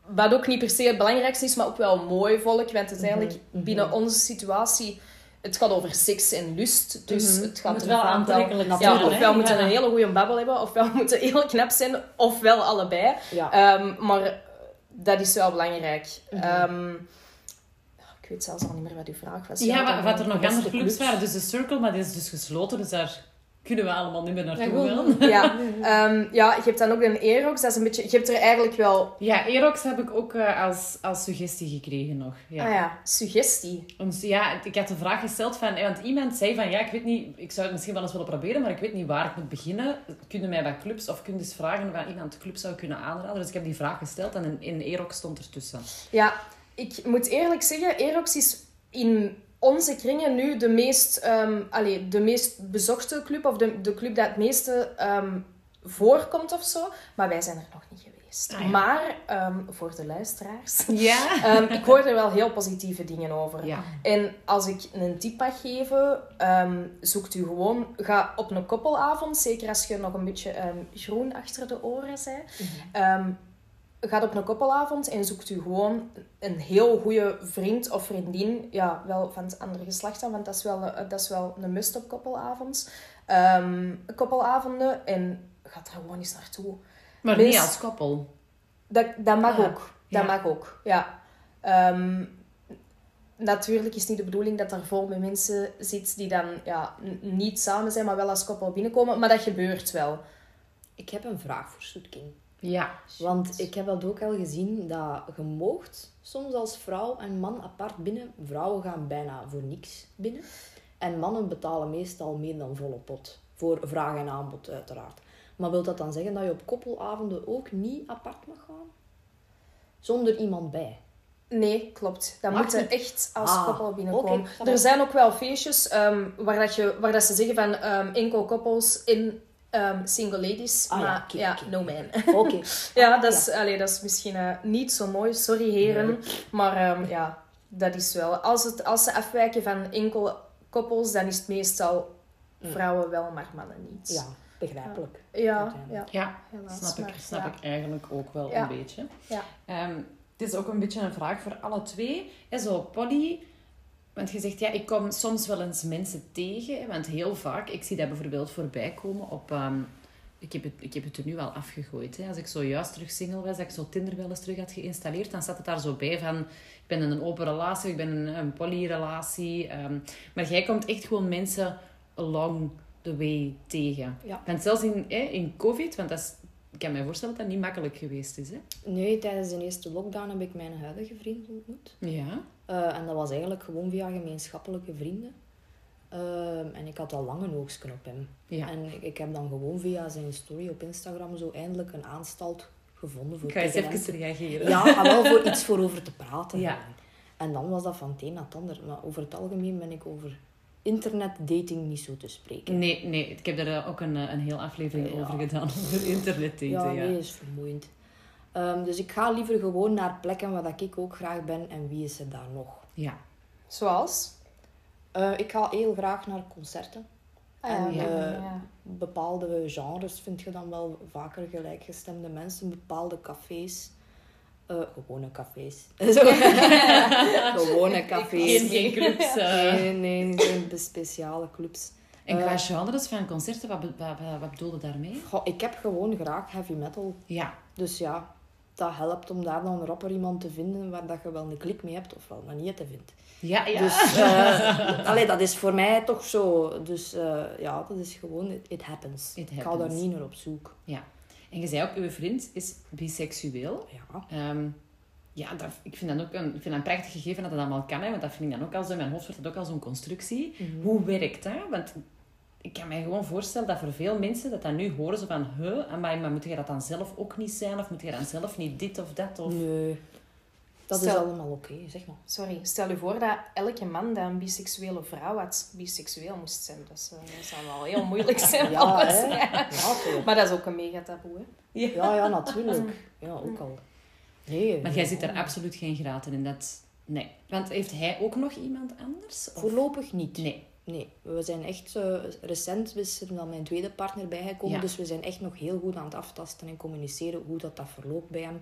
Wat ook niet per se het belangrijkste is, maar ook wel mooi volk. Want uiteindelijk, binnen onze situatie... Het gaat over seks en lust. Dus het gaat Moet er wel aantrekkelijk Ja, zijn, ofwel moeten Ja. een hele goede babbel hebben, ofwel moeten heel knap zijn, ofwel allebei. Ja. Ehm, maar dat is wel belangrijk. Mhm. Ehm, ik weet zelfs al niet meer wat uw vraag was. Ja, wat, wat er nog andere clubs clubs. waren. Dus de Circle, maar die is dus gesloten. Dus daar kunnen we allemaal niet meer naartoe Ja, gaan. Ja, ehm, ja, je hebt dan ook een Aerox. Dat is een beetje... Je hebt er eigenlijk wel... Ja, Erox heb ik ook eh, als, als suggestie gekregen nog. Ja. Ah ja, suggestie. Ons- ja, ik had de vraag gesteld van... eh, Want iemand zei van... Ja, ik weet niet... Ik zou het misschien wel eens willen proberen, maar ik weet niet waar ik moet beginnen. Kunnen mij wat clubs... Of kun je eens vragen of iemand de club zou kunnen aanraden? Dus ik heb die vraag gesteld en in, in Erox stond ertussen. Ja, ik moet eerlijk zeggen, Aerox is in onze kringen nu de meest, ehm, allee, de meest bezochte club, of de, de club dat het meeste ehm, voorkomt of zo. Maar wij zijn er nog niet geweest. Ah, ja. Maar ehm, voor de luisteraars, Ja. ik hoor er wel heel positieve dingen over. Ja. En als ik een tip mag geven, zoekt u gewoon, ga op een koppelavond, zeker als je nog een beetje groen achter de oren bent. Ehm, gaat op een koppelavond en zoekt u gewoon een heel goede vriend of vriendin. Ja, wel van het andere geslacht dan, want dat is wel, eh, dat is wel een must op koppelavond. Ehm, koppelavonden en gaat er gewoon eens naartoe. Maar niet als koppel. Dat, dat mag Ah, ook. Dat ja. mag ook, ja. Ehm, natuurlijk is het niet de bedoeling dat er vol met mensen zit die dan ja, niet samen zijn, maar wel als koppel binnenkomen. Maar dat gebeurt wel. Ik heb een vraag voor Soetkin. Ja. Want ik heb dat ook al gezien, dat je moogt soms als vrouw en man apart binnen. Vrouwen gaan bijna voor niks binnen. En mannen betalen meestal meer dan volle pot. Voor vraag en aanbod uiteraard. Maar wil dat dan zeggen dat je op koppelavonden ook niet apart mag gaan? Zonder iemand bij? Nee, klopt. Dat Mag moet je echt als Ah, koppel binnenkomen. er zijn ook wel feestjes ehm, waar, dat je, waar dat ze zeggen van ehm, enkel koppels in ehm, single ladies. Ah ja, maar ja, no man. Oké. ja, dat is, allee, dat is misschien eh, niet zo mooi. Sorry heren. Maar ehm, ja, dat is wel. Als, het, als ze afwijken van enkel koppels, dan is het meestal vrouwen wel, maar mannen niet. Ja, begrijpelijk. Ja, ja. Ja, Helaas, snap, ik, snap ja. ik eigenlijk ook wel Ja. een beetje. Ja. Ehm, het is ook een beetje een vraag voor alle twee. Zo, Polly, want je zegt, ja, ik kom soms wel eens mensen tegen. Want heel vaak, ik zie dat bijvoorbeeld voorbij komen op... ehm, ik, heb het, ik heb het er nu al afgegooid. Hè. Als ik zojuist terug single was, dat ik zo Tinder wel eens terug had geïnstalleerd, dan staat het daar zo bij van... Ik ben in een open relatie, ik ben in een, een polyrelatie. ehm, maar jij komt echt gewoon mensen along the way tegen. Ja. Want zelfs in, hè, in COVID, want dat is, ik kan me voorstellen dat dat niet makkelijk geweest is. Hè? Nee, tijdens de eerste lockdown heb ik mijn huidige vriend ontmoet. Ja. Eh, en dat was eigenlijk gewoon via gemeenschappelijke vrienden. Ehm, en ik had al lang een oogstje op hem. Ja. En ik, heb dan gewoon via zijn story op Instagram zo eindelijk een aanstalt gevonden voor Ik ga eens even te- reageren. Ja, maar wel voor iets voor over te praten. Ja. En dan was dat van het een naar het ander. Maar over het algemeen ben ik over internetdating niet zo te spreken. Nee, nee, ik heb er eh, ook een, eh, een heel aflevering Ja. over gedaan, over internetdaten. Ja, Ja, nee, dat is vermoeiend. Ehm, dus ik ga liever gewoon naar plekken waar dat ik ook graag ben. En wie is er daar nog? ja. Zoals? Eh, ik ga heel graag naar concerten. Ah, En, ja, eh, ja. Bepaalde genres vind je dan wel vaker gelijkgestemde mensen. Bepaalde cafés. Eh, gewone cafés. Zo. gewone cafés. Geen, geen clubs. Nee, nee, geen speciale clubs. En qua genres van concerten, wat, wat, wat, wat bedoelde daarmee? Goh, ik heb gewoon graag heavy metal. Ja. Dus ja, dat helpt om daar dan rapper iemand te vinden waar dat je wel een klik mee hebt of wel een niet te vindt. Ja, ja. Dus eh, allee, dat is voor mij toch zo. Dus eh, ja, dat is gewoon, it, it happens. It Ik ga daar happens. niet naar op zoek. ja. En je zei ook, uw vriend is biseksueel. Ja. Ehm, ja, dat, ik vind dat ook een, ik vind dat een prachtig gegeven dat dat allemaal kan. Hè, want dat vind ik dan ook al zo, mijn hoofd wordt dat ook al zo'n constructie. Mhm. Hoe werkt dat? Want ik kan mij gewoon voorstellen dat voor veel mensen dat dat nu horen, zo van, huh, amai, maar moet je dat dan zelf ook niet zijn? Of moet je dan zelf niet dit of dat? Of... Nee, dat Stel- is allemaal oké, zeg maar. Sorry, stel je voor dat elke man dat een biseksuele vrouw had, biseksueel moest zijn. Dat, is, eh, dat zou wel heel moeilijk zijn. Ja, alles. Maar dat is ook een mega taboe. Hè? ja, ja, natuurlijk. Ja, ook al. Nee. Maar jij zit er absoluut geen graten in. Dat... Nee. Want heeft hij ook nog iemand anders? Of- Voorlopig niet. Nee. Nee, we zijn echt recent is er dan mijn tweede partner bijgekomen. Ja. Dus we zijn echt nog heel goed aan het aftasten en communiceren hoe dat, dat verloopt bij hem.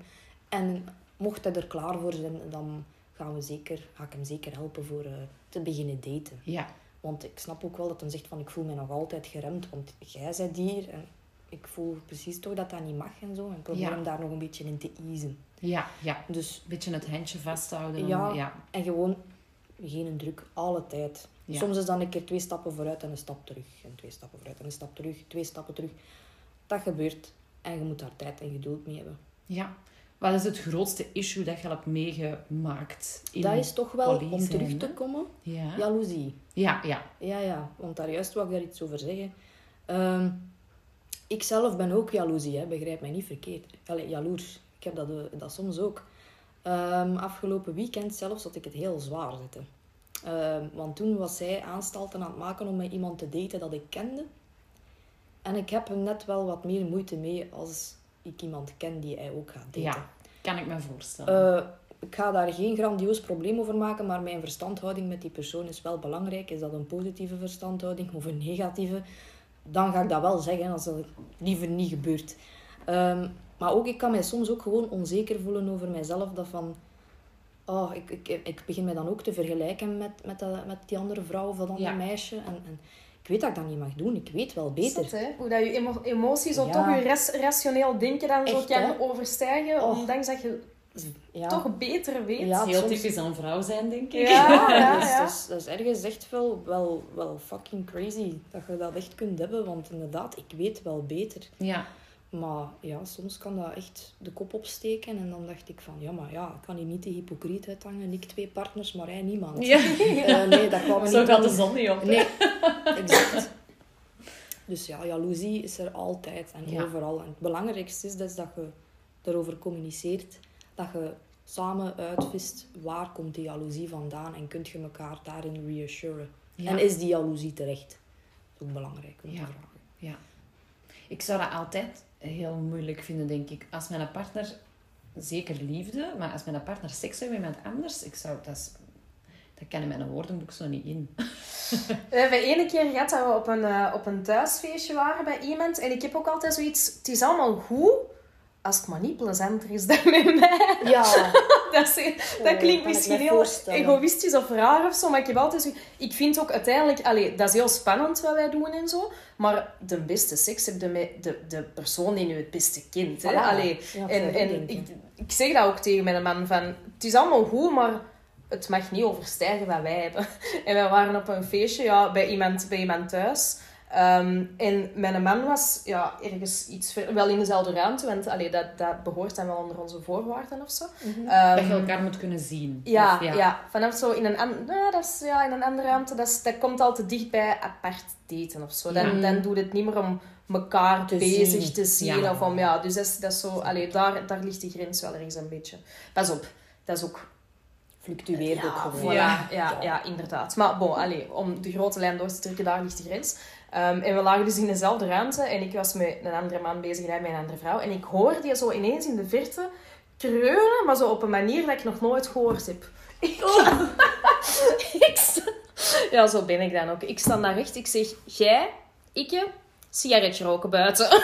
En mocht hij er klaar voor zijn, dan gaan we zeker, ga ik hem zeker helpen voor eh, te beginnen daten. Ja. Want ik snap ook wel dat hij zegt van ik voel me nog altijd geremd, want jij bent hier en ik voel precies toch dat dat niet mag en zo. En ik probeer Ja. hem daar nog een beetje in te easen. Ja, ja. Dus, Een beetje het handje vasthouden. Ja. ja. en gewoon geen druk, alle tijd. Ja. Soms is dan een keer twee stappen vooruit en een stap terug. En twee stappen vooruit en een stap terug. Twee stappen terug. Dat gebeurt. En je moet daar tijd en geduld mee hebben. Ja. Wat is het grootste issue dat je hebt meegemaakt? In... dat is toch wel, om terug te komen, Ja. jaloezie. Ja, ja. Ja, ja. Want daar juist wou ik daar iets over zeggen. Ehm ik zelf ben ook jaloezie, hè. begrijp mij niet verkeerd. Allee, jaloers. Ik heb dat, eh, dat soms ook. Ehm, afgelopen weekend zelfs had ik het heel zwaar zitten. Ehm, want toen was zij aanstalten aan het maken om met iemand te daten dat ik kende. En ik heb er net wel wat meer moeite mee als ik iemand ken die hij ook gaat daten. Ja. Kan ik me voorstellen. Eh, ik ga daar geen grandioos probleem over maken, maar mijn verstandhouding met die persoon is wel belangrijk. Is dat een positieve verstandhouding of een negatieve? Dan ga ik dat wel zeggen, als dat liever niet gebeurt. Ehm, maar ook, ik kan mij soms ook gewoon onzeker voelen over mijzelf. Dat van, oh, ik, ik, ik begin mij dan ook te vergelijken met, met, dat, met die andere vrouw of dat andere Ja. meisje. En, en ik weet dat ik dat niet mag doen. Ik weet wel beter. Zot, hè? Hoe dat je emo- emoties zo Ja. toch je ras- rationeel denken dan zo kan hè? overstijgen. Ondanks dat je Ja. toch beter weet. Ja, Heel soms- typisch een vrouw zijn, denk ik. Ja, ja, dus, ja. Dus, dat is ergens echt wel, wel, wel fucking crazy dat je dat echt kunt hebben. Want inderdaad, ik weet wel beter. Ja. Maar ja, soms kan dat echt de kop opsteken. En dan dacht ik van, ja, maar ja, ik kan hier niet de hypocriet uithangen. Ik twee partners, maar hij niemand. ja. Eh, nee, dat kwam me Zo niet gaat de zon niet op. hè? Nee, exact. Dus ja, jaloezie is er altijd en Ja. overal. En het belangrijkste is dus dat je erover communiceert. Dat je samen uitvist waar komt die jaloezie vandaan en kunt je elkaar daarin reassuren. Ja. En is die jaloezie terecht? Dat is ook belangrijk om Ja. te vragen. Ja. Ik zou dat altijd heel moeilijk vinden, denk ik. Als mijn partner, zeker liefde, maar als mijn partner seks heeft met iemand anders, ik zou dat Dat kan mijn woordenboek zo niet in. We hebben ene keer gehad dat we op een, eh, op een thuisfeestje waren bij iemand. En ik heb ook altijd zoiets... Het is allemaal goed als het maar niet plezanter is dan met mij. Ja, Dat, is, dat kan klinkt misschien heel egoïstisch of raar of zo, maar ik heb altijd. Ik vind ook uiteindelijk... Allee, dat is heel spannend wat wij doen en zo. Maar de beste seks heb je met de, de persoon die je het beste kent. Hè? Voilà. Allee, Ja, en en ik. ik zeg dat ook tegen mijn man. Van, het is allemaal goed, maar het mag niet overstijgen wat wij hebben. En wij waren op een feestje ja, bij, iemand, bij iemand thuis. Ehm, en mijn man was ja, ergens iets ver- wel in dezelfde ruimte, want allee, dat, dat behoort dan wel onder onze voorwaarden of zo. Ehm, Dat je elkaar moet kunnen zien. ja, Of ja. vanaf zo in een, an- nou, dat is, ja, in een andere ruimte, dat, is, dat komt al te dicht bij apart daten of zo. Dan, dan doet het niet meer om elkaar Te bezig zien. te zien. Ja. Of om, ja, dus dat is, dat is zo, allee, daar, daar ligt die grens wel ergens een beetje. Pas op, dat is ook fluctueert ook Voilà, gewoon. ja. Ja. Ja, inderdaad. Maar bon, allee, om de grote lijn door te trekken, daar ligt de grens. Ehm, en we lagen dus in dezelfde ruimte en ik was met een andere man bezig en hij met een andere vrouw. En ik hoorde die zo ineens in de verte kreunen, maar zo op een manier dat ik nog nooit gehoord heb. Ik, ik sta- Ja, zo ben ik dan ook. Ik sta daar recht, ik zeg, jij, ikke, sigaretje roken buiten.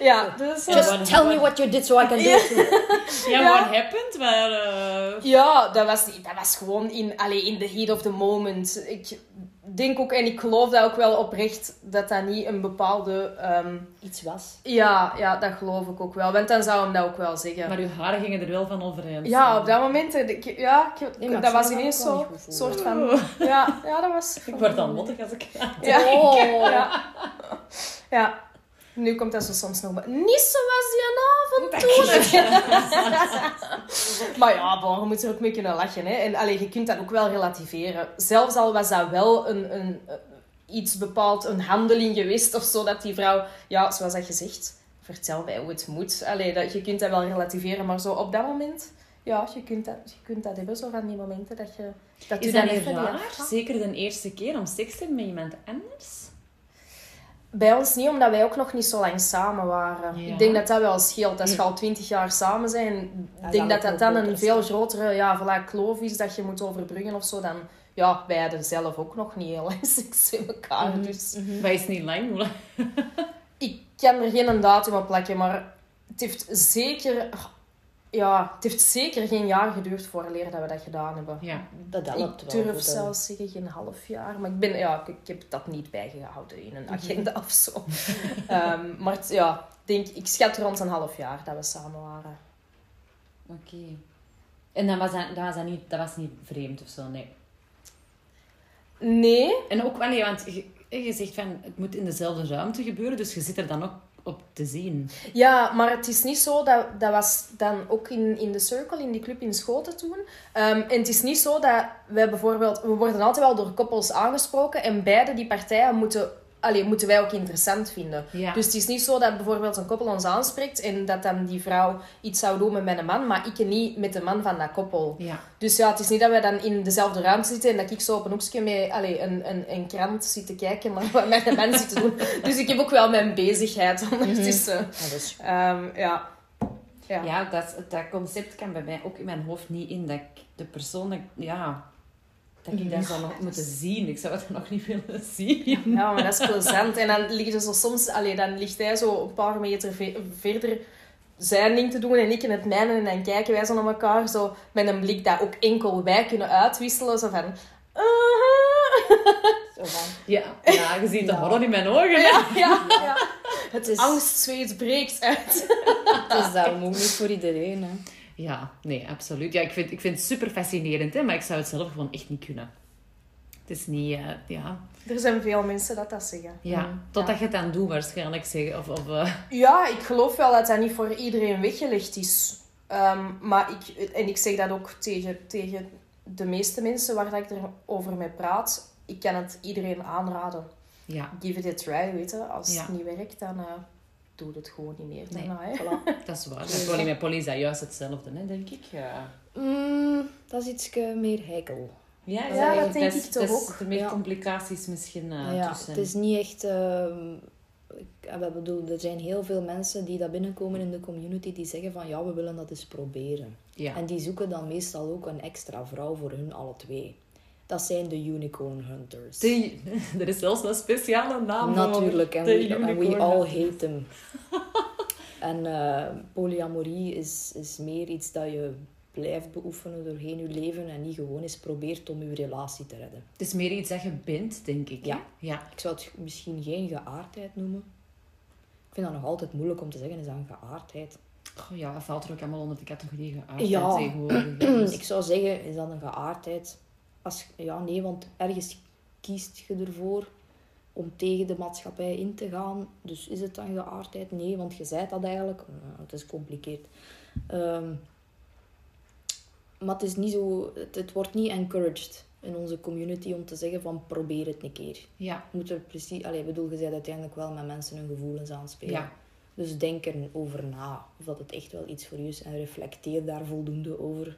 ja, dus... eh, Just tell me what you did so I can do it. Ja, Ja. what happened? Maar, eh, Ja, dat was, dat was gewoon in, allee, in the heat of the moment. Ik denk ook, en ik geloof dat ook wel oprecht, dat dat niet een bepaalde... ehm, Iets was. ja, ja, dat geloof ik ook wel. Want dan zou hem dat ook wel zeggen. maar uw haren gingen er wel van overeen. ja, op dat moment... eh, ik- ja, ik- Nee, dat was ineens zo... soort van... Ja, ja, dat was... Ik word dan mottig als ik ga. Ja. Oh. ja. ja. Nu komt dat zo soms nog bij. Niet zoals die avond toen. maar ja, bon, je moet er ook mee kunnen lachen. Hè. En allee, je kunt dat ook wel relativeren. Zelfs al was dat wel een, een, eh, iets bepaald, een handeling geweest of zo, dat die vrouw, ja, zoals dat gezegd, vertel mij hoe het moet. Allee, dat, je kunt dat wel relativeren, maar zo op dat moment, ja, je kunt dat, je kunt dat hebben, zo van die momenten dat je... Dat Is je dat dan niet raar? Zeker de eerste keer om seks te hebben met iemand anders? Bij ons niet, omdat wij ook nog niet zo lang samen waren. Ja. Ik denk dat dat wel scheelt. Als je al twintig jaar samen zijn, ik denk dat dat dan een veel grotere ja, voilà, kloof is dat je moet overbruggen of zo. Dan, ja, wij hadden zelf ook nog niet heel lang seks met elkaar. Dus Maar is niet lang? ik kan er geen datum op plakken, maar het heeft zeker... Ja, het heeft zeker geen jaar geduurd vooraleer dat we dat gedaan hebben. Ja. Dat helpt Ik wel. durf voor de- zelfs zeggen geen half jaar. Maar ik, ben, ja, ik, ik heb dat niet bijgehouden in een agenda of zo. Ehm, maar het- ja, ik denk, ik schat rond een half jaar dat we samen waren. Oké. En dan was dat, dat, was dat, niet, dat was niet vreemd of zo, nee. Nee. En ook, allee, want je, je zegt van, het moet in dezelfde ruimte gebeuren, dus je zit er dan ook op te zien. Ja, maar het is niet zo, dat, dat was dan ook in, in de Circle, in die club in Schoten toen. Ehm, en het is niet zo dat wij bijvoorbeeld... We worden altijd wel door koppels aangesproken en beide die partijen moeten... Allee, moeten wij ook interessant vinden. Ja. Dus het is niet zo dat bijvoorbeeld een koppel ons aanspreekt en dat dan die vrouw iets zou doen met mijn man, maar ik niet met de man van dat koppel. Ja. Dus ja, het is niet dat wij dan in dezelfde ruimte zitten en dat ik zo op een hoekje met allee, een, een, een krant zit te kijken naar wat mijn man zit te doen. Dus ik heb ook wel mijn bezigheid ondertussen. Is- Ehm, ja. Ja. Ja, dat, dat concept kan bij mij ook in mijn hoofd niet in. Dat ik de persoon, ja, dat ik dat zou nog moeten zien. Ik zou het nog niet willen zien. Ja, maar dat is plezant. En dan ligt er zo soms, allee, dan ligt hij zo een paar meter ve- verder zijn ding te doen en ik in het mijne. En dan kijken wij zo naar elkaar zo met een blik dat ook enkel wij kunnen uitwisselen. Zo van... Zo van. Ja, ja je ziet de Ja. horror in mijn ogen. Ja, ja, ja. Het is, Angstzweet breekt uit. het is daarom ook niet voor iedereen. Hè. Ja, nee, absoluut. Ja, ik vind, ik vind het super fascinerend, hè, maar ik zou het zelf gewoon echt niet kunnen. Het is niet, eh, ja. Er zijn veel mensen dat dat zeggen. ja. Mm, Totdat je het dan doet, waarschijnlijk zeggen. Of, of, eh, Ja, ik geloof wel dat dat niet voor iedereen weggelegd is. Ehm, maar ik, en ik zeg dat ook tegen, tegen de meeste mensen waar dat ik erover mee praat. Ik kan het iedereen aanraden. ja, Give it a try, weet je. Als Ja. het niet werkt, dan eh doe het gewoon niet meer. Nee. Voilà. dat is waar. Met Polly, met Polly is dat juist hetzelfde, hè, denk ik. Ja, Mm, dat is iets meer heikel. ja, Ja, eigenlijk dat denk best- ik toch ook. Er meer Ja. complicaties misschien eh, ja, tussen. het is niet echt ehm, ik, we bedoel, er zijn heel veel mensen die dat binnenkomen in de community die zeggen van ja, we willen dat eens proberen. Ja. En die zoeken dan meestal ook een extra vrouw voor hun alle twee. Dat zijn de unicorn hunters. De- er is zelfs een speciale naam voor. Natuurlijk, en we, and we all hate them. en eh, polyamorie is, is meer iets dat je blijft beoefenen doorheen je leven en niet gewoon eens probeert om je relatie te redden. Het is meer iets dat je bent, denk ik. hè? Ja. ja. Ik zou het misschien geen geaardheid noemen. Ik vind dat nog altijd moeilijk om te zeggen, is dat een geaardheid? Goh, ja, dat valt er ook allemaal onder de categorie geaardheid Ja. tegenwoordig. Dus- Ik zou zeggen, is dat een geaardheid? Als, ja, nee, want ergens kiest je ervoor om tegen de maatschappij in te gaan. Dus is het dan geaardheid? Nee, want je zei dat eigenlijk. Nou, het is gecompliceerd. Ehm, maar het is niet zo... Het, het wordt niet encouraged in onze community om te zeggen van probeer het een keer. ja. Je moet er precies... Allee, ik bedoel, je bent uiteindelijk wel met mensen hun gevoelens aan het spelen. Ja. Dus denk erover na of dat het echt wel iets voor je is en reflecteer daar voldoende over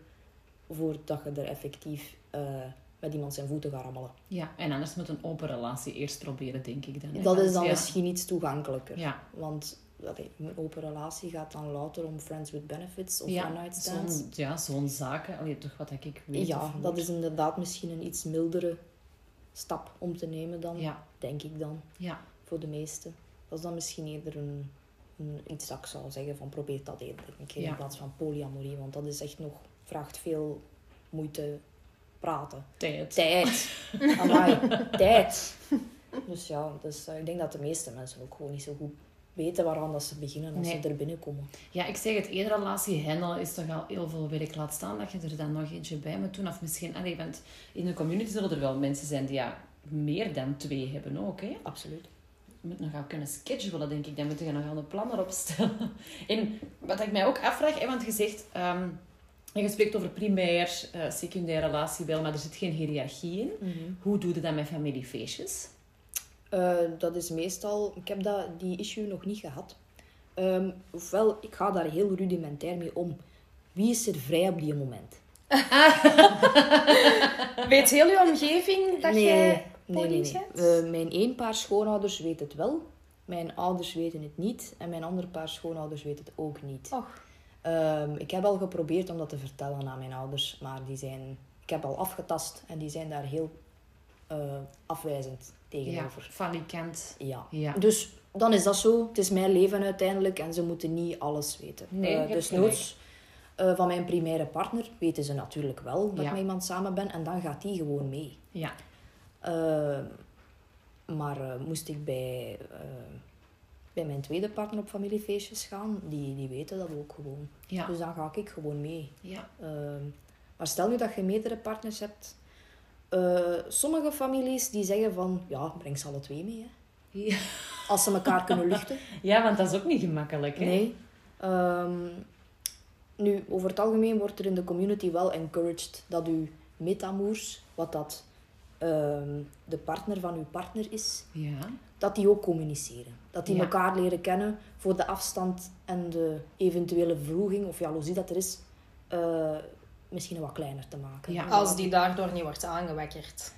voordat je er effectief eh, met iemand zijn voeten gaat rammelen. ja, en anders moet een open relatie eerst proberen, denk ik dan. Dat is dan ja. misschien iets toegankelijker. Ja, Want allee, een open relatie gaat dan louter om friends with benefits of ja zo'n ja, zo'n zaken. Allee, toch wat ik weet. Ja, dat is inderdaad misschien een iets mildere stap om te nemen dan, Ja, denk ik dan, ja. voor de meesten. Dat is dan misschien eerder een, een, iets dat ik zou zeggen van probeer dat eerder Ja. in plaats van polyamorie. Want dat is echt nog, vraagt veel moeite praten. Tijd. Tijd. Amai, tijd. Dus ja, dus, eh, ik denk dat de meeste mensen ook gewoon niet zo goed weten waaraan dat ze beginnen als Nee. ze er binnenkomen. Ja, ik zeg het, één relatie handelen is toch al heel veel werk. Laat staan dat je er dan nog eentje bij moet doen. Of misschien, allee, want in de community zullen er wel mensen zijn die ja, meer dan twee hebben ook. Hè? Absoluut. Je moet nog gaan kunnen schedulen, denk ik. Dan moet je nog een plan erop stellen. En wat ik mij ook afvraag, hè, want je zegt... ehm, je spreekt over primair, eh secundair relatie wel, maar er zit geen hiërarchie in. Hoe doe je dat met familiefeestjes? Eh, dat is meestal... Ik heb dat, die issue nog niet gehad. Ehm, ofwel, ik ga daar heel rudimentair mee om. Wie is er vrij op die moment? Weet heel je omgeving dat jij nee, nee, nee. Eh, mijn één paar schoonouders weet het wel. Mijn ouders weten het niet. En mijn andere paar schoonouders weten het ook niet. Och, Ehm, ik heb al geprobeerd om dat te vertellen aan mijn ouders. Maar die zijn... Ik heb al afgetast. En die zijn daar heel eh, afwijzend Ja, tegenover. falikant. Ja. Ja. Dus dan is dat zo. Het is mijn leven uiteindelijk. En ze moeten niet alles weten. Nee, hebt dus noods... eh, van mijn primaire partner weten ze natuurlijk wel dat Ja. ik met iemand samen ben. En dan gaat die gewoon mee. Ja. Eh, maar moest ik bij, bij mijn tweede partner op familiefeestjes gaan, die, die weten dat ook gewoon. Ja. Dus dan ga ik gewoon mee. Ja. Eh, maar stel nu dat je meerdere partners hebt. eh, sommige families die zeggen van, ja, breng ze alle twee mee. Hè. Ja. Als ze elkaar kunnen luchten. Ja, want dat is ook niet gemakkelijk. Hè? Nee. Ehm, nu, over het algemeen wordt er in de community wel encouraged dat uw metamoers, wat dat ehm, de partner van uw partner is, Ja. Dat die ook communiceren. Dat die Ja. elkaar leren kennen voor de afstand en de eventuele vroeging of jaloezie dat er is, eh, misschien wat kleiner te maken. Ja. als die daardoor niet wordt aangewakkerd.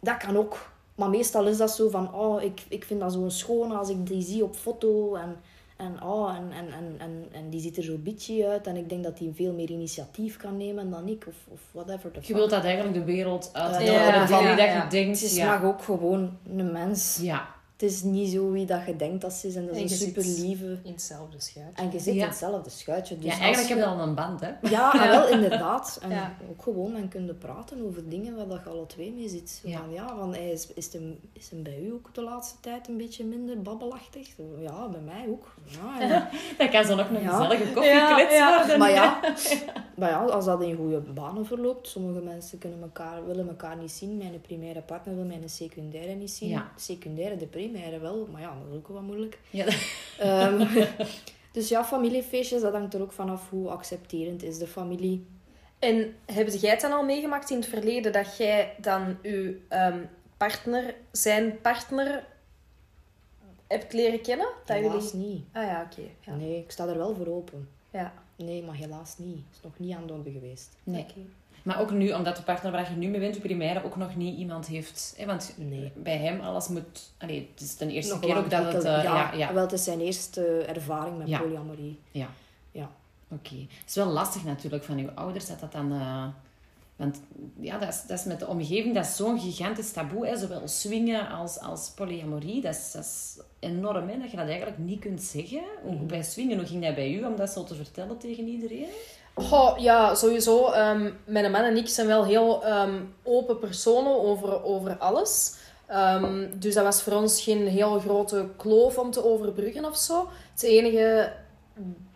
Dat kan ook. Maar meestal is dat zo van, oh, ik, ik vind dat zo schoon als ik die zie op foto en, en, oh, en, en, en, en, en die ziet er zo bitchy uit en ik denk dat hij veel meer initiatief kan nemen dan ik of, of whatever. Je fuck. wilt dat eigenlijk de wereld uit Ja, ja, ja, dat je denkt. Het is ja. maar ook gewoon een mens. ja. Het is niet zo wie dat je denkt dat ze is en dat is En een je zit- super lieve. In hetzelfde schuit. En je zit Ja. in hetzelfde schuitje. Dus ja, eigenlijk je- heb je al een band, hè? Ja, en wel inderdaad. En Ja. ook gewoon, dan kun je praten over dingen waar dat je alle twee mee zit. Ja. Van, ja, van, hey, is, is, hem, is hem bij u ook de laatste tijd een beetje minder babbelachtig? Ja, bij mij ook. Ja, en- Dat kan zo nog een Ja. gezellige ja. worden. maar, ja, maar ja, als dat in goede banen verloopt, sommige mensen kunnen elkaar, willen elkaar niet zien. Mijn primaire partner wil mijn secundaire niet zien. Ja. Secundaire, de primaire wel, maar ja, dat is ook wel moeilijk. Ja, Ehm, dus ja, familiefeestjes, dat hangt er ook vanaf hoe accepterend is de familie. En heb jij het dan al meegemaakt in het verleden dat jij dan je ehm, partner, zijn partner, hebt leren kennen? Dat Helaas jullie... niet. Ah ja, oké. Ja. Nee, ik sta er wel voor open. Ja. Nee, maar helaas niet. is nog niet aan de orde geweest. Nee. Maar ook nu, omdat de partner waar je nu mee bent, primaire, ook nog niet iemand heeft. Hè? Want Nee. bij hem alles moet... Allee, het is de eerste Nog keer ook dat het... ontwikkeld. eh, ja, ja, Wel, het is zijn eerste ervaring met Ja. polyamorie. Ja. Ja. Oké. Het is wel lastig natuurlijk van uw ouders dat dat dan... eh, want ja, dat is, dat is met de omgeving, dat is zo'n gigantisch taboe. Hè? Zowel swingen als, als polyamorie. Dat is, dat is enorm, hè? dat je dat eigenlijk niet kunt zeggen. Mhm. Bij swingen, hoe ging dat bij u om dat zo te vertellen tegen iedereen? Goh, ja, sowieso. ehm, mijn man en ik zijn wel heel ehm, open personen over, over alles. Ehm, dus dat was voor ons geen heel grote kloof om te overbruggen of zo. Het enige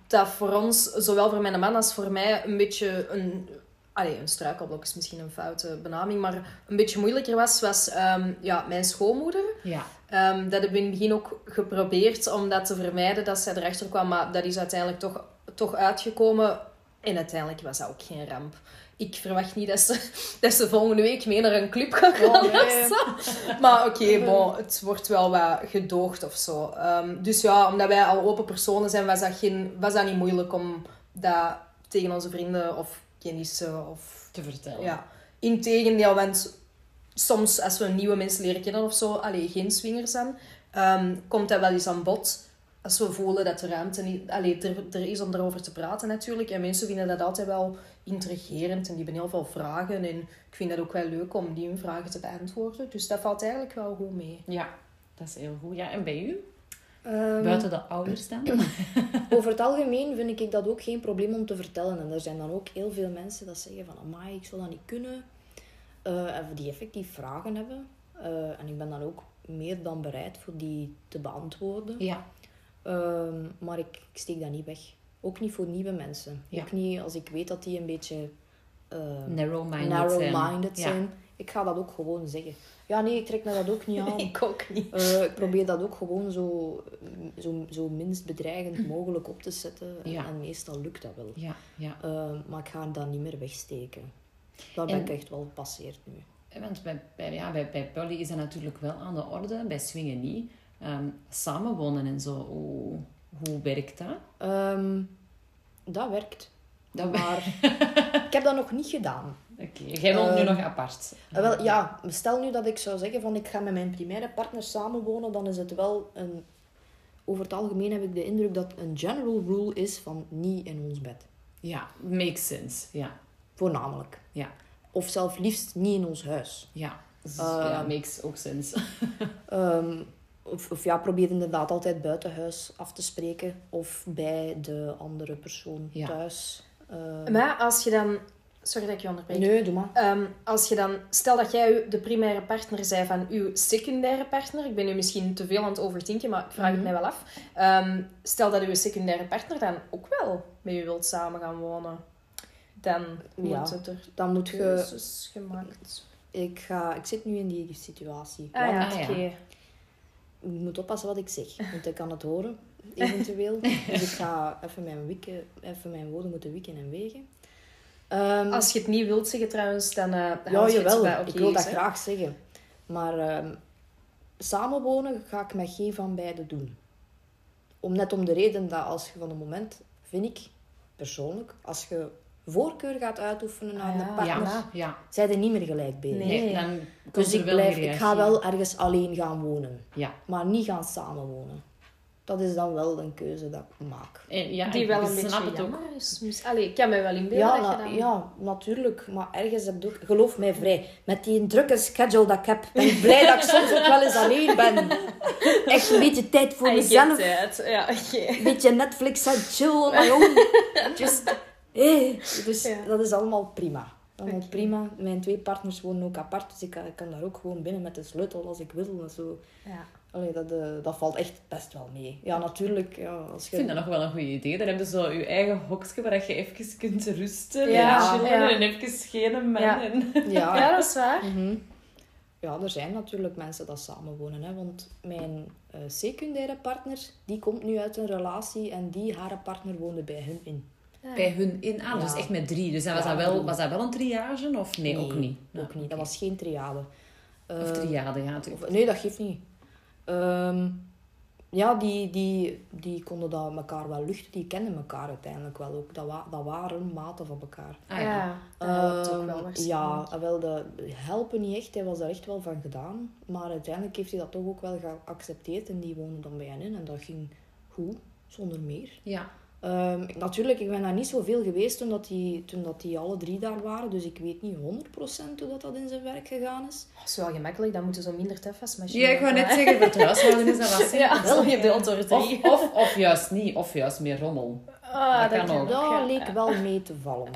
dat voor ons, zowel voor mijn man als voor mij, een beetje een... Allee, een struikelblok is misschien een foute benaming, maar een beetje moeilijker was, was ehm, ja, mijn schoonmoeder. Ja. Ehm, dat hebben we in het begin ook geprobeerd om dat te vermijden, dat zij erachter kwam. Maar dat is uiteindelijk toch, toch uitgekomen. En uiteindelijk was dat ook geen ramp. Ik verwacht niet dat ze, dat ze volgende week mee naar een club gaan gaan. Oh, nee. Maar oké, bon, het wordt wel wat gedoogd of zo. Ehm, dus ja, omdat wij al open personen zijn, was dat, geen, was dat niet moeilijk om dat tegen onze vrienden of kennissen of Te vertellen. ja, integendeel, want soms als we nieuwe mensen leren kennen of zo, allee, geen swingers zijn, ehm, komt dat wel eens aan bod. Als we voelen dat de ruimte niet, allee, er, er is om erover te praten natuurlijk. En mensen vinden dat altijd wel intrigerend en die hebben heel veel vragen. En ik vind dat ook wel leuk om die hun vragen te beantwoorden. Dus dat valt eigenlijk wel goed mee. Ja, dat is heel goed. Ja, en bij u? Ehm, Buiten de ouders dan? Over het algemeen vind ik dat ook geen probleem om te vertellen. En er zijn dan ook heel veel mensen dat zeggen van... Amai, ik zou dat niet kunnen. Eh, en die effectief vragen hebben. Eh, en ik ben dan ook meer dan bereid voor die te beantwoorden. Ja. Ehm, maar ik, ik steek dat niet weg. Ook niet voor nieuwe mensen. Ja. Ook niet als ik weet dat die een beetje... eh, Narrow-minded zijn. zijn. Ik ga dat ook gewoon zeggen. Ja, nee, ik trek me dat ook niet aan. Ik ook niet. Eh, ik probeer dat ook gewoon zo, zo, zo minst bedreigend mogelijk op te zetten. En, Ja. en meestal lukt dat wel. Ja, ja. Eh, maar ik ga dat niet meer wegsteken. Daar ben En- ik echt wel gepasseerd nu. Eh, Want bij, bij, ja, bij, bij Polly is dat natuurlijk wel aan de orde, bij swingen niet. Ehm, samenwonen en zo, hoe, hoe werkt dat? Ehm, dat werkt. Dat maar ik heb dat nog niet gedaan. Oké, jij woont nu Ehm, nog apart. Eh, wel, ja, stel nu dat ik zou zeggen van ik ga met mijn primaire partner samenwonen, dan is het wel een... Over het algemeen heb ik de indruk dat een general rule is van niet in ons bed. Ja, makes sense. Ja, Voornamelijk. ja, Of zelf liefst niet in ons huis. ja. Dus, ja, makes ook sense. Ehm, of, of ja, probeer inderdaad altijd buiten huis af te spreken. Of bij de andere persoon Ja. thuis. Ehm, Maar als je dan... Sorry dat ik je onderbreek. nee, doe maar. Ehm, als je dan, stel dat jij de primaire partner zij van uw secundaire partner, ik ben nu misschien te veel aan het overdenken, maar ik vraag het Mhm. mij wel af. Ehm, stel dat uw secundaire partner dan ook wel met u wilt samen gaan wonen, dan Ja. moet het er Dan moet je... gemaakt. Ik, ga, ik zit nu in die situatie. Ah ja. Ik moet oppassen wat ik zeg, want ik kan het horen, eventueel. dus ik ga even mijn, wikken, even mijn woorden moeten wikken en wegen. Ehm, Als je het niet wilt zeggen trouwens, dan uh, ja, jawel, bij ik wil dat graag zeggen. Maar ehm, samenwonen ga ik met geen van beiden doen. Om, net om de reden dat als je van een moment, vind ik persoonlijk, als je voorkeur gaat uitoefenen aan Ah, de partner, Ja, ja. zijn er niet meer gelijk bezig. Nee. Nee, dan komt Dus ik, wel blijf, ik ga wel ergens alleen gaan wonen, Ja. maar niet gaan samenwonen. Dat is dan wel een keuze dat ik maak. En, ja, Die ik wel een snap beetje het ook. jammer is. Allee, ik kan me wel inbeelden Ja, dat je dan... ja, natuurlijk. Maar ergens heb ik ook... Geloof mij vrij. Met die drukke schedule dat ik heb, ben ik blij dat ik soms ook wel eens alleen ben. Echt een beetje tijd voor I mezelf. Ja. Een beetje Netflix en chill on my own. Just... Hey. Dus Ja. dat is allemaal prima. Allemaal prima. Mijn twee partners wonen ook apart, dus ik kan, ik kan daar ook gewoon binnen met de sleutel als ik wil. En zo. Ja. Allee, dat, eh, dat valt echt best wel mee. Ja, natuurlijk. Ja, als Ik je... vind dat nog wel een goed idee. Dan heb je zo je eigen hokje waar je even kunt rusten Ja, en chillen ja. en even geen man. Ja. En... Ja, ja, dat is waar. Mhm. Ja, er zijn natuurlijk mensen dat samenwonen. Hè? Want mijn eh, secundaire partner, die komt nu uit een relatie en die, haar partner, woonde bij hun in. Bij hun in aan, Ja. dus echt met drie. Dus was, Ja, dat wel, was dat wel een triage? Of nee, ook niet? Ook niet. Dat was geen triade. Of Eh, triade, ja. of- nee, dat geeft niet. Ehm, ja, die, die, die konden dat elkaar wel luchten. Die kenden elkaar uiteindelijk wel ook. Dat, wa- dat waren maten van elkaar. Ah, ja. dat helpt ook Ehm, wel. Ja, wel, de helpen niet echt. Hij was daar echt wel van gedaan. Maar uiteindelijk heeft hij dat toch ook wel geaccepteerd. En die woonde dan bij hen in. En dat ging goed, zonder meer. ja. Ehm, ik- natuurlijk, ik ben daar niet zoveel geweest toen, dat die, toen dat die alle drie daar waren. Dus ik weet niet 100% hoe dat, dat in zijn werk gegaan is. Dat is wel gemakkelijk, dan moeten ze minder tefasmachine Ja, ik wou net zeggen, voor het huishouden is dat wel simpel. Ja, wel, je hebt de auto er Of, of, of juist niet, of juist meer rommel. Ah, dat kan ook. Dat ja. leek wel mee te vallen.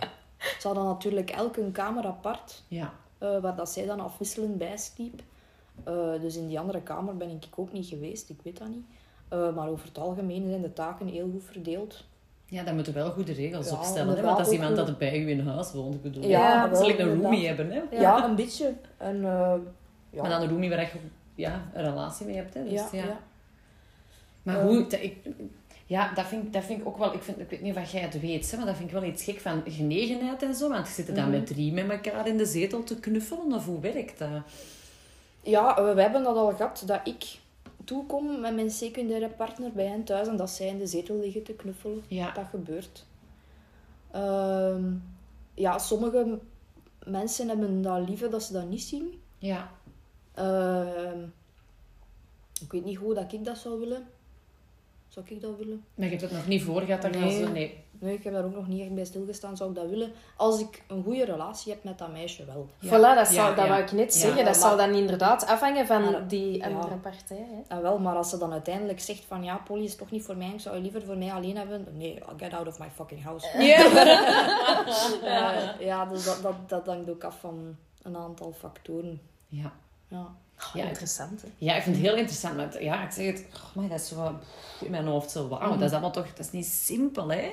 Ze hadden natuurlijk elk een kamer apart, Ja. eh, waar dat zij dan afwisselend bij sliep. Eh, dus in die andere kamer ben ik ook niet geweest, ik weet dat niet. Eh, maar over het algemeen zijn de taken heel goed verdeeld. Ja, daar moeten we wel goede regels Ja, op stellen. Hè? Want als iemand dat bij u in huis woont, ik bedoel, Ja, dan zal ik een roomie inderdaad. hebben. Hè? Ja, een beetje. En, eh, ja. Maar dan een roomie waar je ja, een relatie mee hebt. Hè? Dus, ja, ja. ja. Maar hoe... dat- ik, ja, dat vind, dat vind ik ook wel... Ik, vind, ik weet niet of jij het weet, hè, maar dat vind ik wel iets gek van genegenheid en zo. Want je zit dan Mhm. met drie met elkaar in de zetel te knuffelen. Of hoe werkt dat? Ja, eh, we hebben dat al gehad, dat ik toekom met mijn secundaire partner bij hen thuis en dat zij in de zetel liggen te knuffelen. Ja. Dat gebeurt. Ehm, ja, sommige mensen hebben dat liever dat ze dat niet zien. Ja. Ehm, ik weet niet hoe dat ik dat zou willen. Zou ik dat willen? Maar je hebt het nog niet voor gehad Nee. zo... Nee. Nee, ik heb daar ook nog niet echt bij stilgestaan. Zou ik dat willen? Als ik een goede relatie heb met dat meisje wel. Ja. Voilà, dat, zou, Ja, dat ja. wou ik net Ja. zeggen. Dat zou dan inderdaad afhangen van Maar- die ja. andere partij. Hè? En wel, maar als ze dan uiteindelijk zegt van ja, Polly is toch niet voor mij, ik zou je liever voor mij alleen hebben. Nee, get out of my fucking house. Eh, ja, dus dat, dat, dat hangt ook af van een aantal factoren. Ja. Ja. Oh, Ja, interessant. Hè? Ja, ik vind het heel interessant. Maar ja, ik zeg het, oh, maar dat is zo pff, in mijn hoofd zo wauw. Dat is allemaal toch, dat is niet simpel, hè?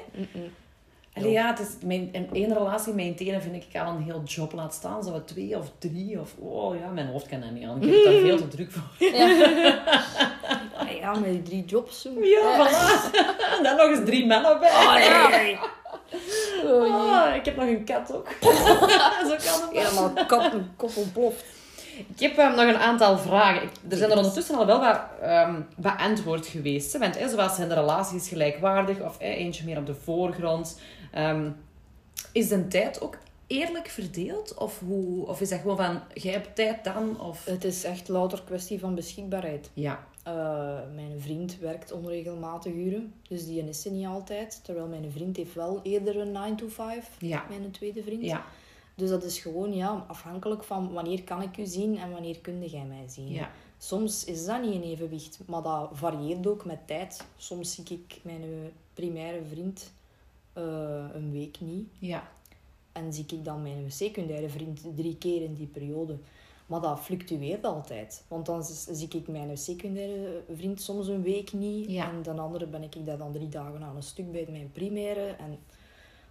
Allee, ja, het is, mijn, in één relatie maintainen vind ik al een heel job laat staan. Zo wat twee of drie of, oh ja, mijn hoofd kan dat niet aan. Ik heb daar veel te druk voor. Ja, met die drie jobs. zo. Ja, voilà. En dan nog eens drie mannen bij. Allee. Ah, ik heb nog een kat ook. Zo kan het wel. Helemaal kop, kop ontploft. Ik heb ehm, nog een aantal vragen. Ik- er zijn er ondertussen al wel wat, ehm wat antwoord geweest. Hè? Want hè, zoals zijn de relaties gelijkwaardig of hè, eentje meer op de voorgrond. Ehm, is de tijd ook eerlijk verdeeld? Of, hoe, of is dat gewoon van, jij hebt tijd dan? Of... Het is echt louter kwestie van beschikbaarheid. Ja, Eh, mijn vriend werkt onregelmatig uren, dus die is er niet altijd. Terwijl mijn vriend heeft wel eerder een 9 to 5, ja, mijn tweede vriend. ja, Dus dat is gewoon ja, afhankelijk van wanneer kan ik u zien en wanneer kun jij mij zien. ja. Soms is dat niet in evenwicht, maar dat varieert ook met tijd. Soms zie ik mijn primaire vriend eh, een week niet. ja. En zie ik dan mijn secundaire vriend drie keer in die periode. Maar dat fluctueert altijd. Want dan zie ik mijn secundaire vriend soms een week niet. Ja. En dan andere ben ik daar dan drie dagen aan een stuk bij mijn primaire. En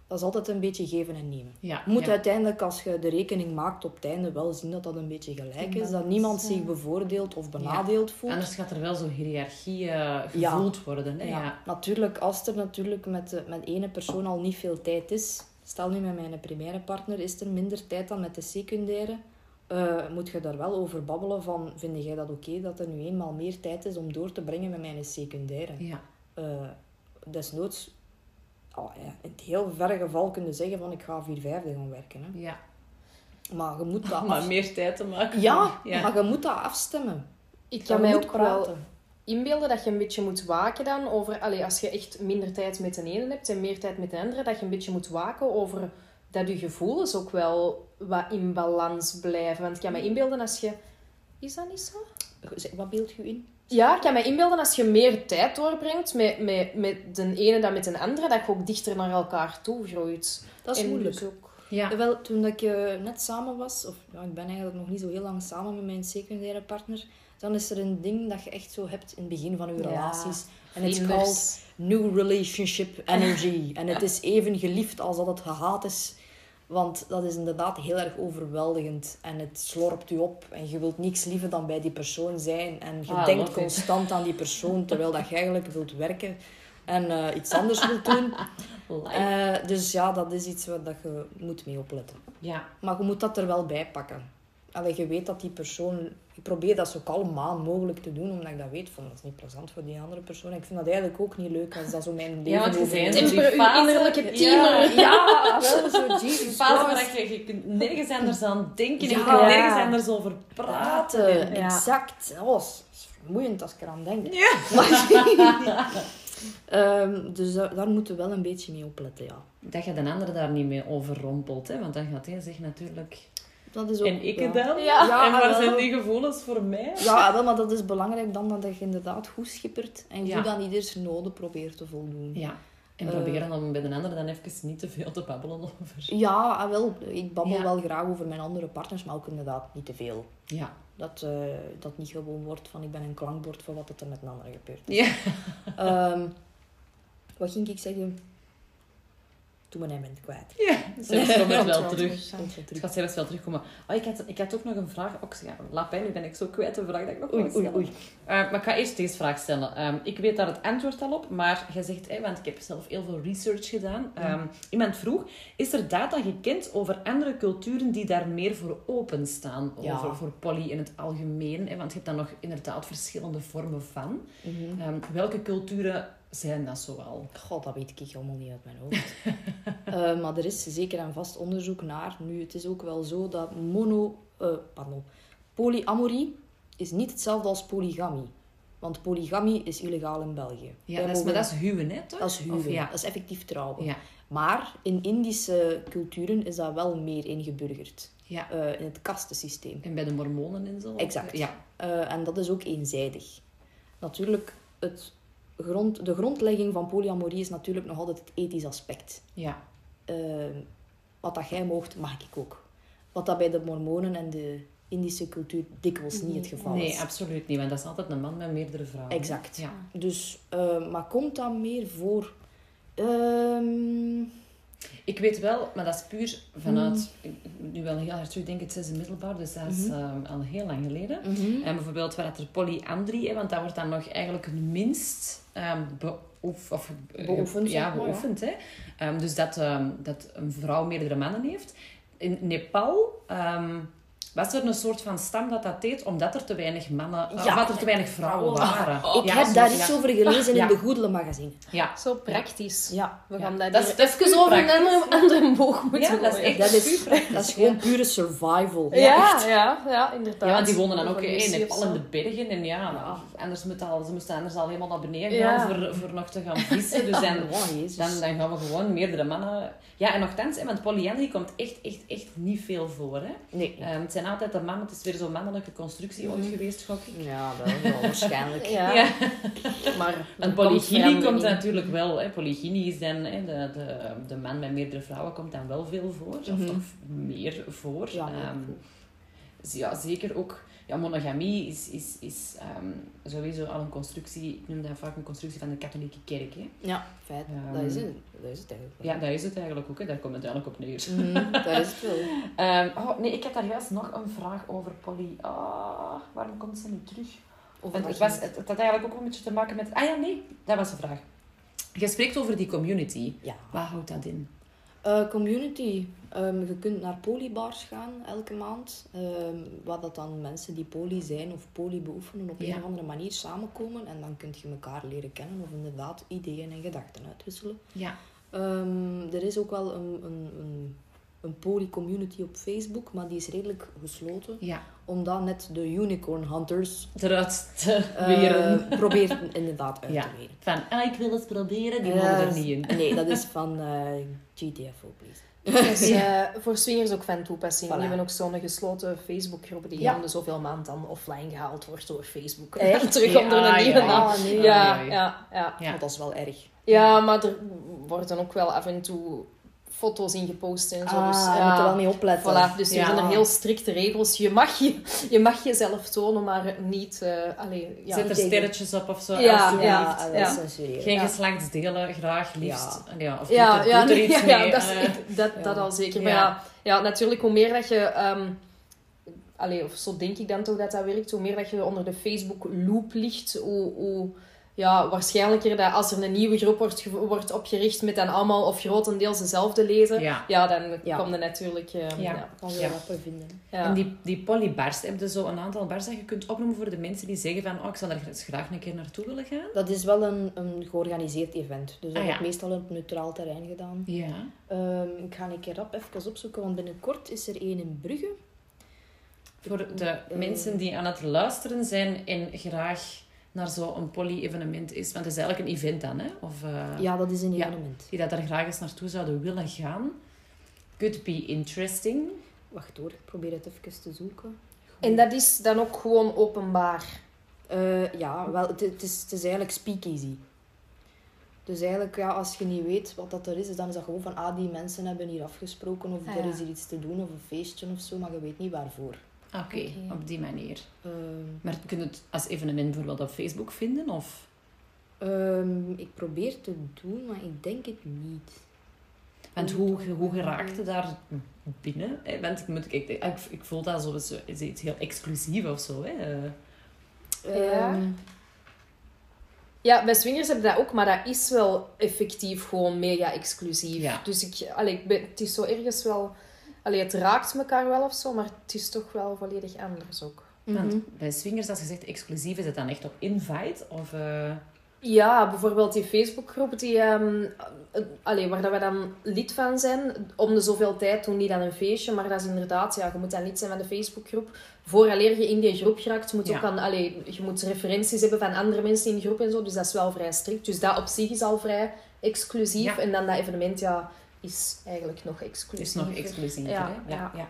dat is altijd een beetje geven en nemen. ja. Je moet ja. uiteindelijk, als je de rekening maakt op het einde, wel zien dat dat een beetje gelijk is. Dat niemand zich bevoordeeld of benadeeld voelt. Anders gaat er wel zo'n hiërarchie eh, Ja. gevoeld worden. Hè? Ja, Ja. natuurlijk, als er natuurlijk met, de- met ene persoon al niet veel tijd is, stel nu met mijn primaire partner, is er minder tijd dan met de secundaire, eh, moet je daar wel over babbelen van, vind jij dat oké dat er nu eenmaal meer tijd is om door te brengen met mijn secundaire? Ja. Eh, desnoods, oh ja, in het heel verre geval kunnen zeggen van, ik ga vier vijfde gaan werken. Hè. ja. Maar je moet dat Om maar af- meer tijd te maken. Ja, ja. maar je moet dat afstemmen. Ik kan mij ook wel inbeelden dat je een beetje moet waken dan over... Allee, als je echt minder tijd met de ene hebt en meer tijd met de andere, dat je een beetje moet waken over dat je gevoelens ook wel wat in balans blijven. Want ik kan me inbeelden als je... Is dat niet zo? Wat beeld je in? Ja, ik kan me inbeelden als je meer tijd doorbrengt met, met, met de ene dan met de andere, dat je ook dichter naar elkaar toe groeit. Dat is En moeilijk. dus ook... Ja. Wel, toen dat ik eh, net samen was, of ja, ik ben eigenlijk nog niet zo heel lang samen met mijn secundaire partner, dan is er een ding dat je echt zo hebt in het begin van je Ja, relaties. En het is called new relationship energy. En het is even geliefd als dat het gehaat is. Want dat is inderdaad heel erg overweldigend. En het slorpt u op. En je wilt niks liever dan bij die persoon zijn. En je Ah, denkt it. constant aan die persoon, terwijl dat je eigenlijk wilt werken. En eh, iets anders wilt doen. Eh, dus ja, dat is iets waar dat je moet mee opletten. ja. Maar je moet dat er wel bij pakken. Allee, je weet dat die persoon... Ik probeer dat zo kalm mogelijk te doen, omdat ik dat weet van dat is niet plezant voor die andere persoon. Ik vind dat eigenlijk ook niet leuk als dat zo mijn leven Ja, want je uw fase- innerlijke Ja. teamer. Ja, wel zo, Jesus fase waar je, je kunt nergens anders aan denken. en je Ja. kunt nergens anders over praten. Ja. exact. Oh, dat is vermoeiend als ik eraan denk. Maar- Ehm, dus daar, daar moeten we wel een beetje mee opletten, ja. Dat je de andere daar niet mee overrompelt. Hè? Want dan gaat hij zich natuurlijk... Dat is ook, En ik ja. het dan? Ja. Ja, en waar zijn die gevoelens voor mij? Ja, wel, maar dat is belangrijk dan dat je inderdaad goed schippert en Ja. goed aan ieders noden probeert te voldoen. Ja. En Eh. proberen om bij de ander dan even niet te veel te babbelen over. Ja, ah, wel. Ik babbel Ja. wel graag over mijn andere partners, maar ook inderdaad niet te veel. Ja. Dat eh, dat niet gewoon wordt van ik ben een klankbord voor wat er met een ander gebeurt. Ja. Ehm, wat ging ik zeggen? Toen ben ik het kwijt. Ja. Zelfs komt het wel terug. Ik terug. ga zelfs wel terugkomen. Oh, ik, had, ik had ook nog een vraag. Ja, laat mij, nu ben ik zo kwijt de vraag dat ik nog Oei, oei, stellen. oei. Eh, maar ik ga eerst deze vraag stellen. Ehm, ik weet daar het antwoord al op, maar jij zegt, hè, want ik heb zelf heel veel research gedaan. Ehm, iemand vroeg, is er data gekend over andere culturen die daar meer voor openstaan? Ja. Over voor poly in het algemeen? Hè? Want je hebt daar nog inderdaad verschillende vormen van. Mhm. Ehm, welke culturen zijn dat zoal? God, dat weet ik helemaal niet uit mijn hoofd. Eh, maar er is zeker en vast onderzoek naar. Nu, het is ook wel zo dat mono... eh, pardon. Polyamorie is niet hetzelfde als polygamie. Want polygamie is illegaal in België. Ja, dat is, maar dat is huwen, hè, toch? dat is huwen. Ja. Dat is effectief trouwen. Ja. Maar in Indische culturen is dat wel meer ingeburgerd. ja. eh, in het kastensysteem. En bij de mormonen en zo? Exact. Ja. En dat is ook eenzijdig. Natuurlijk, het grond, de grondlegging van polyamorie is natuurlijk nog altijd het ethisch aspect. Ja. Eh, wat dat jij moogt, mag ik ook. Wat dat bij de mormonen en de Indische cultuur dikwijls niet het geval Nee, is. absoluut niet. Want dat is altijd een man met meerdere vrouwen. Exact. Ja. Dus, eh, maar komt dat meer voor? Ehm, Ik weet wel, maar dat is puur vanuit... Ik moet nu wel heel hard terugdenken, het zesde middelbaar, dus dat is ehm, al heel lang geleden. mhm. En bijvoorbeeld waar het er polyandrie, hè, want dat wordt dan nog eigenlijk het minst ehm, beoef, of, eh, Beoefend, ja, maar, beoefend. Hè. Ehm, dus dat, ehm, dat een vrouw meerdere mannen heeft. In Nepal was er een soort van stam dat dat deed, omdat er te weinig mannen, Ja, omdat er te weinig vrouwen waren. Ik Ja, heb zo- daar ja. iets over gelezen Ja. in de Goedele magazine. Ja, Zo praktisch. Ja. We gaan dat, Dat is- hier dat is even over een andere, andere boog moeten Ja, dat is echt- Dat is, super. dat is gewoon pure survival. Ja, ja, ja, inderdaad. Ja, want die wonen dan ook in Nepal in de bergen. En ja, nou, anders moet al, ze moesten anders al helemaal naar beneden Ja. gaan voor, voor nog te gaan vissen. Dus dan, Oh, jezus. dan, dan gaan we gewoon meerdere mannen... Ja, en nogthans, hè, want polyandrie komt echt, echt, echt niet veel voor. Hè. Nee. Ehm, het zijn altijd de mannen, het is weer zo'n mannelijke constructie ooit geweest, gok ik. Ja, wel, wel waarschijnlijk. Ja, Ja. maar En komt polygynie komt natuurlijk wel. Hè. Polygynie is dan, hè, de, de, de man met meerdere vrouwen komt dan wel veel voor. Of, Mhm. of meer voor. Ja, Ehm, dus ja, zeker ook... Ja, monogamie is, is, is ehm, sowieso al een constructie... Ik noem dat vaak een constructie van de katholieke kerk. Hè. Ja, feit. Ehm, dat, is het, dat is het eigenlijk. Ja, dat is het eigenlijk ook. Hè. Daar komt het eigenlijk op neer. Mhm, dat is het wel. Ehm, oh, nee, ik had daar juist nog een vraag over poly... Ah, waarom komt ze niet terug? Het, was, het, het had eigenlijk ook een beetje te maken met... Ah ja, nee, dat was de vraag. Je spreekt over die community. Ja. Wat houdt dat in? Eh, community. Ehm, je kunt naar polybars gaan elke maand. ehm waar dat dan mensen die poly zijn of poly beoefenen op Ja. een of andere manier samenkomen. En dan kun je elkaar leren kennen of inderdaad ideeën en gedachten uitwisselen. Ja. Ehm, er is ook wel een, een, een, een poly-community op Facebook, maar die is redelijk gesloten. Ja. Omdat net de unicorn hunters Eruit te eh weren. proberen inderdaad uit Ja. te weren. Van, ah, ik wil het proberen, die Eh, mogen er niet in. Nee, dat is van eh, GTFO, please. Dus eh, voor swingers ook van toepassing. Voilà. Die hebben ook zo'n gesloten Facebookgroep die Ja. om de zoveel maand dan offline gehaald wordt door Facebook. Echt? Terug Ja, onder een nieuwe ja, naam. Ah, nee. Ja, ja, ja. Dat is wel erg. Ja, maar er worden ook wel af en toe foto's in gepost en zo. Ah, dus, moet er wel mee opletten. Voilà, dus er Ja. zijn er heel strikte regels. Je mag, je, je mag jezelf tonen, maar niet... eh allee, ja. Zet er sterretjes op of zo, Ja, alsjeblieft. Ja, censureren. Geen Ja. geslachtsdelen, graag, liefst. Ja. of Ja, doet er, ja, doet er nee, iets ja, mee. ja, dat, is, eh. dat, Ja. dat al zeker. Ja. Maar ja, ja, natuurlijk, hoe meer dat je... ehm allee, of zo denk ik dan toch dat dat werkt. Hoe meer dat je onder de Facebook-loop ligt, hoe, hoe ja, waarschijnlijker dat als er een nieuwe groep wordt, wordt opgericht met dan allemaal of grotendeels dezelfde lezen, Ja. ja, dan Ja. komt er natuurlijk... eh, Ja. ja. Kan je Ja. rapper vinden. Ja. En die, die polybars, heb je zo een aantal bars dat je kunt opnoemen voor de mensen die zeggen van oh, ik zou daar graag een keer naartoe willen gaan? Dat is wel een, een georganiseerd event. Dus dat Ah, ja. wordt meestal op neutraal terrein gedaan. Ja. Ehm, ik ga een keer rap even opzoeken, want binnenkort is er één in Brugge. Voor de Eh, mensen die aan het luisteren zijn en graag naar zo'n poly-evenement is. Want het is eigenlijk een event dan, hè? Of eh, Ja, dat is een ja. evenement. die dat daar graag eens naartoe zouden willen gaan. Could be interesting. Wacht hoor, ik probeer het even te zoeken. En dat is dan ook gewoon openbaar. Eh, ja, wel, het, het, is, het is eigenlijk speakeasy. Dus eigenlijk, ja, als je niet weet wat dat er is, dan is dat gewoon van, ah, die mensen hebben hier afgesproken, of Ah, er is hier iets te doen, of een feestje of zo, maar je weet niet waarvoor. Oké, op die manier. Ehm, Maar kun je het als evenement bijvoorbeeld op Facebook vinden? Of... ehm, ik probeer te doen, maar ik denk het niet. Want hoe, hoe geraakt je daar binnen? hè? Want ik, moet, ik, ik, ik voel dat zo iets heel exclusief of zo. Hè? Eh, Ja. Ehm, Ja, bij swingers heb je dat ook, maar dat is wel effectief gewoon mega exclusief. Ja. Dus ik, allee, ik ben, het is zo ergens wel... Allee, het raakt elkaar wel of zo, maar het is toch wel volledig anders ook. Want mhm. bij swingers, als je zegt exclusief, is het dan echt op invite? Of, eh, Ja, bijvoorbeeld die Facebookgroep die, allee, waar dat we dan lid van zijn. Om de zoveel tijd doen die dan een feestje. Maar dat is inderdaad, ja, je moet dan lid zijn van de Facebookgroep. Vooraleer je in die groep geraakt, moet je Ja. ook aan, allee, je moet referenties hebben van andere mensen in de groep en zo. Dus dat is wel vrij strikt. Dus dat op zich is al vrij exclusief. Ja. En dan dat evenement, ja, is eigenlijk nog is exclusief. nog exclusiever. Ja, hè? Ja, ja.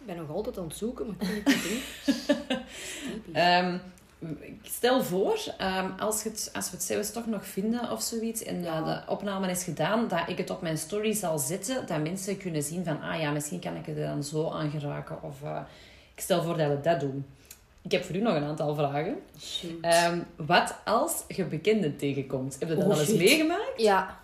Ik ben nog altijd aan het zoeken, maar ik vind het niet. Ehm, stel voor, ehm, als, het, als we het zelfs toch nog vinden of zoiets en Ja. de opname is gedaan, dat ik het op mijn story zal zetten, dat mensen kunnen zien van, ah ja, misschien kan ik het er dan zo aan geraken. Of eh, ik stel voor dat we dat doen. Ik heb voor u nog een aantal vragen. Ehm, wat als je bekenden tegenkomt? Heb je dat Oh, al eens shit. meegemaakt? Ja.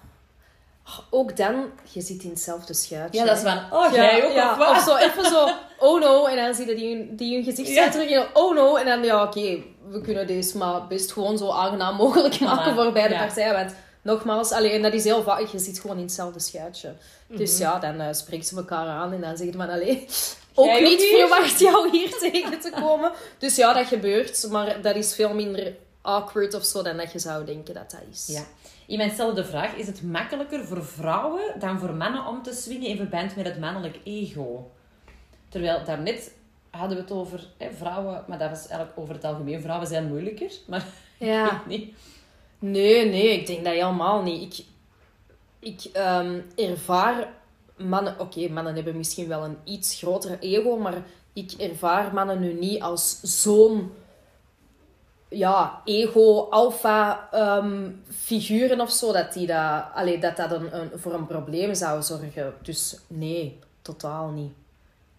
Ook dan, je zit in hetzelfde schuitje. Ja, dat is van, oh, jij ook, ja, of wat? Of zo, even zo, oh no, en dan zie je die, die hun gezicht Ja. terug en oh no, en dan, ja, oké, we kunnen deze maar best gewoon zo aangenaam mogelijk maken voor beide partijen. Want nogmaals, alleen, en dat is heel vaak, je zit gewoon in hetzelfde schuitje. Dus Mhm. ja, dan spreken ze elkaar aan en dan zeggen ze van, allee, ook Jij niet hier? verwacht jou hier tegen te komen. Dus ja, dat gebeurt, maar dat is veel minder awkward of zo dan dat je zou denken dat dat is. Ja. Iemand stelde de vraag, is het makkelijker voor vrouwen dan voor mannen om te swingen in verband met het mannelijk ego? Terwijl daarnet hadden we het over hè, vrouwen, maar dat was eigenlijk over het algemeen. Vrouwen zijn moeilijker, maar Ja. ik weet niet. Nee, nee, ik denk dat helemaal niet. Ik, ik ehm, ervaar mannen... Oké, mannen hebben misschien wel een iets groter ego, maar ik ervaar mannen nu niet als zo'n ja, ego, alpha ehm, figuren of zo, dat die dat, allee, dat, dat een, een, voor een probleem zou zorgen. Dus nee, totaal niet.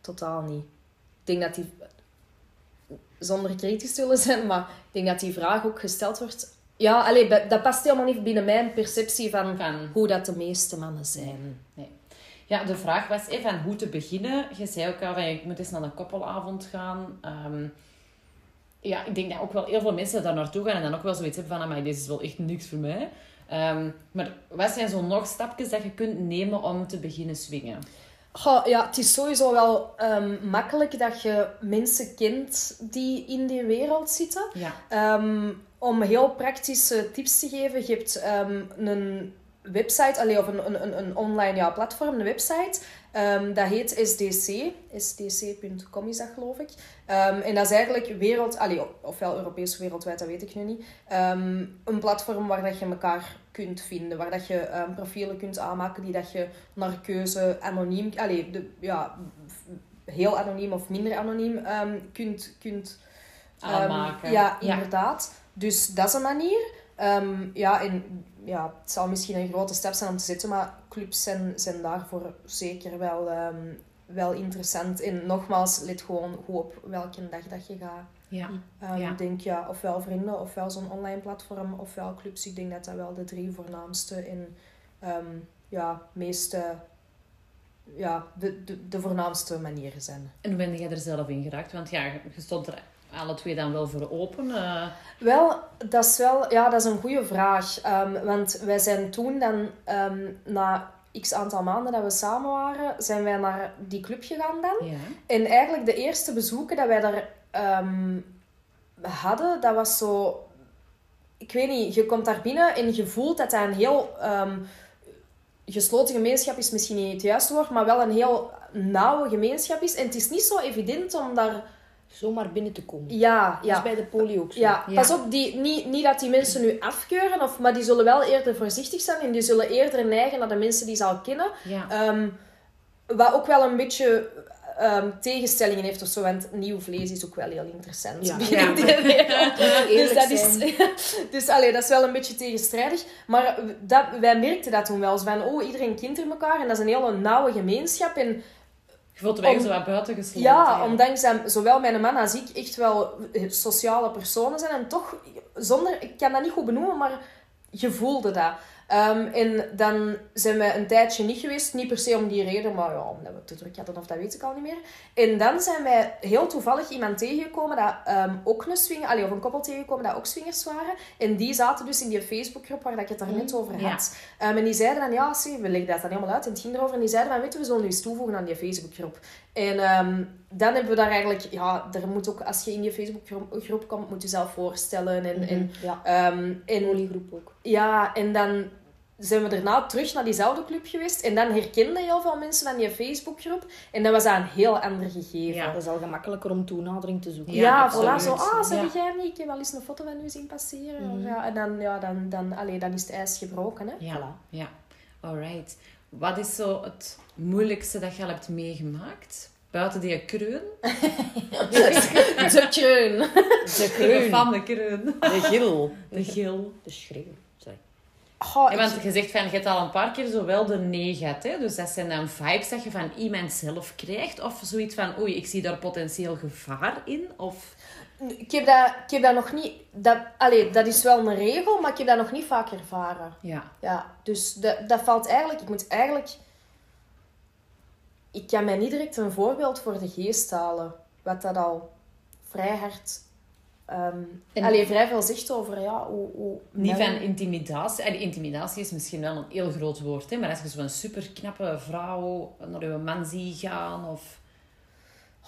Totaal niet. Ik denk dat die, zonder kritisch te willen zijn, maar ik denk dat die vraag ook gesteld wordt. Ja, allee, dat past helemaal niet binnen mijn perceptie van Van, hoe dat de meeste mannen zijn. ja, de vraag was van hoe te beginnen. Je zei ook al van, ik moet eens naar een koppelavond gaan. Ehm, ja, ik denk dat ook wel heel veel mensen daar naartoe gaan en dan ook wel zoiets hebben van, maar dit is wel echt niks voor mij. Ehm, maar wat zijn zo nog stapjes dat je kunt nemen om te beginnen swingen? Goh, ja, het is sowieso wel ehm, makkelijk dat je mensen kent die in die wereld zitten. Ja. Ehm, om heel praktische tips te geven, je hebt een website, allee, of een, een, een- online ja, platform, een website. Ehm, dat heet SDC. SDC.com is dat, geloof ik. Ehm, en dat is eigenlijk wereld, allee, ofwel Europees of wereldwijd, dat weet ik nu niet. Ehm, een platform waar dat je elkaar kunt vinden, waar dat je profielen kunt aanmaken die dat je naar keuze anoniem, allee, de, ja, heel anoniem of minder anoniem kunt, kunt Aanmaken. ja, Ja. inderdaad. Dus dat is een manier. Ja, en ja, het zal misschien een grote stap zijn om te zetten, maar clubs zijn, zijn daarvoor zeker wel, ehm, wel interessant. En nogmaals, let gewoon goed op welke dag dat je gaat. Ja. Ehm, Ja. Ik denk ja, ofwel vrienden, ofwel zo'n online platform, ofwel clubs. Ik denk dat dat wel de drie voornaamste en ehm, ja, meeste, ja, de, de, de voornaamste manieren zijn. En hoe ben jij er zelf in geraakt? Want ja, je stond er alle twee dan wel voor open? Uh... Wel, dat is wel ja, dat is een goede vraag. Um, want wij zijn toen dan, um, na x aantal maanden dat we samen waren, zijn wij naar die club gegaan dan. Ja. En eigenlijk de eerste bezoeken dat wij daar um, hadden, dat was zo... Ik weet niet, je komt daar binnen en je voelt dat dat een heel... gesloten gemeenschap is misschien niet het juiste woord, maar wel een heel nauwe gemeenschap is. En het is niet zo evident om daar zomaar binnen te komen. Ja, is bij de poli ook zo. Ja, pas op, die, niet, niet dat die mensen nu afkeuren, of, maar die zullen wel eerder voorzichtig zijn en die zullen eerder neigen naar de mensen die ze al kennen. Ja. Um, wat ook wel een beetje um, tegenstellingen heeft of zo, want nieuw vlees is ook wel heel interessant. Ja. ja. dus dat is, dus allee, dat is wel een beetje tegenstrijdig. Maar dat, wij merkten dat toen wel. Zo van, oh, iedereen kent er elkaar en dat is een hele nauwe gemeenschap. En je voelt de zo wat buiten gesloten. Ja, omdat zowel mijn man als ik echt wel sociale personen zijn. En toch, zonder, ik kan dat niet goed benoemen, maar je voelde dat. Um, en dan zijn we een tijdje niet geweest. Niet per se om die reden, maar ja, omdat we te druk hadden of dat weet ik al niet meer. En dan zijn wij heel toevallig iemand tegengekomen dat um, ook een swinger... Allee, of een koppel tegengekomen dat ook swingers waren. En die zaten dus in die Facebookgroep waar ik het daar net mm, over had. Ja. Um, en die zeiden dan, ja, zie, we legden dat dan helemaal uit en het ging erover. En die zeiden van, weet je, we zullen nu eens toevoegen aan die Facebookgroep. En dan hebben we daar eigenlijk... Ja, er moet ook, als je in die Facebookgroep komt, moet je zelf voorstellen. En, mm -hmm. en, ja. en, groep ook. Ja, en dan zijn we daarna terug naar diezelfde club geweest. En dan herkenden heel veel mensen aan die Facebookgroep. En dat was dat een heel ander gegeven. Ja, dat is al gemakkelijker om toenadering te zoeken. Ja, ja voilà. Zo, ah, zeg jij niet? Ik heb wel eens een foto van u zien passeren. Mm. Ja, en dan, ja, dan, dan, allee, dan is het ijs gebroken. Hè? Ja, voilà. ja. Alright. Wat is zo het moeilijkste dat je al hebt meegemaakt? Buiten die kreun? de kreun. De kreun. Van de kreun. De gil. De gil. De schreeuw. Oh, ja, want je zegt van, je hebt al een paar keer zo wel de nee gehad. Hè? Dus dat zijn dan vibes dat je van iemand zelf krijgt. Of zoiets van, oei, ik zie daar potentieel gevaar in. Of... Ik heb dat, ik heb dat nog niet... Dat, allez, dat is wel een regel, maar ik heb dat nog niet vaak ervaren. Ja. Ja, dus dat, dat valt eigenlijk... Ik moet eigenlijk... Ik kan mij niet direct een voorbeeld voor de geest halen. Wat dat al vrij hard Um, en... vrij veel zegt over ja, hoe, hoe Niet van intimidatie. En intimidatie is misschien wel een heel groot woord, hè? maar als je zo'n super knappe vrouw naar je man ziet gaan of.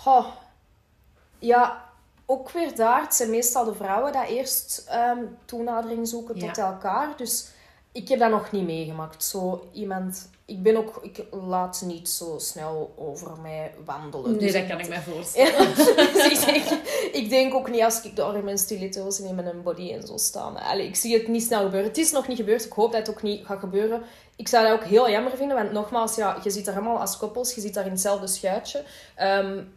Oh, ja, ook weer daar. Het zijn meestal de vrouwen die eerst um, toenadering zoeken tot elkaar. Dus ik heb dat nog niet meegemaakt. Zo iemand ik ben ook, ik laat niet zo snel over mij wandelen. Nee, dus dat kan ik me voorstellen. dus ik, denk, ik, denk, ook niet als ik door mijn stiletto's in mijn body en zo staan. Allee, ik zie het niet snel gebeuren. Het is nog niet gebeurd. Ik hoop dat het ook niet gaat gebeuren. Ik zou dat ook heel jammer vinden, want nogmaals, ja, je zit daar allemaal als koppels, je zit daar in hetzelfde schuitje. Um,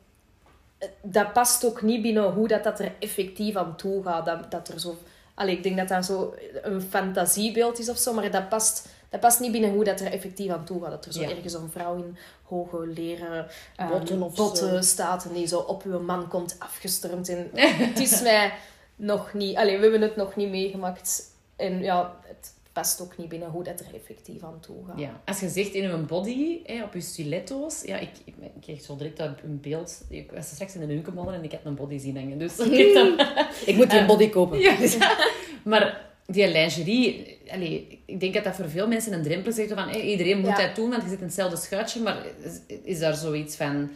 dat past ook niet binnen hoe dat, dat er effectief aan toe gaat. Dat, dat er zo... Allee, ik denk dat dat zo een fantasiebeeld is of zo, maar dat past dat past niet binnen hoe dat er effectief aan toe gaat. Dat er zo ergens een vrouw in hoge leren um, botten, of botten staat en die zo op uw man komt afgestormd. En het is mij nog niet... Allee, we hebben het nog niet meegemaakt. En ja, het past ook niet binnen hoe dat er effectief aan toe gaat. Ja. Als je zegt in een body, hè, op je stiletto's... Ja, ik, ik, ik kreeg zo direct een beeld. Ik was straks in de hunkenmodder en ik heb een body zien hangen. Dus ik, dan, ik moet die een body kopen. Ja, maar die lingerie, allee, ik denk dat dat voor veel mensen een drempel is. Van, hey, iedereen moet dat doen, want je zit in hetzelfde schuitje. Maar is, is daar zoiets van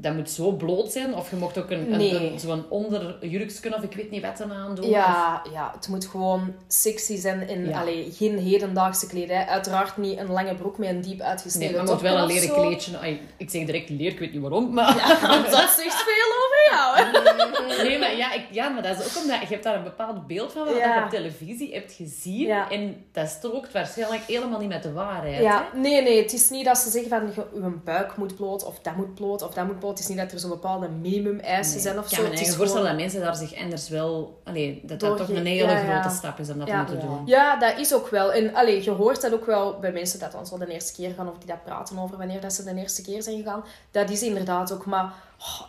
dat moet zo bloot zijn. Of je mocht ook een, nee. een, zo'n onderjurksken of ik weet niet wat aan doen. Ja, ja, het moet gewoon sexy zijn. In, ja. allee, geen hedendaagse kledij. Uiteraard niet een lange broek met een diep uitgesneden Nee, maar het moet wel een leren kleedje. Ik zeg direct leer, ik weet niet waarom. Maar... Ja, dat zegt veel over jou. nee, maar ja, ik, ja, maar dat is ook omdat je hebt daar een bepaald beeld van wat je op televisie hebt gezien. En dat strookt waarschijnlijk helemaal niet met de waarheid. Ja, nee, nee. Het is niet dat ze zeggen van je buik moet bloot of dat moet bloot of dat moet bloot het is niet dat er zo'n bepaalde minimum-eisen zijn of zo. Ik kan me voorstellen dat mensen daar zich anders wel... Allee, dat dat toch een hele grote stap is om dat te moeten doen. Ja, dat is ook wel. En allee, je hoort dat ook wel bij mensen dat ons wel de eerste keer gaan of die dat praten over wanneer dat ze de eerste keer zijn gegaan. Dat is inderdaad ook. Maar oh,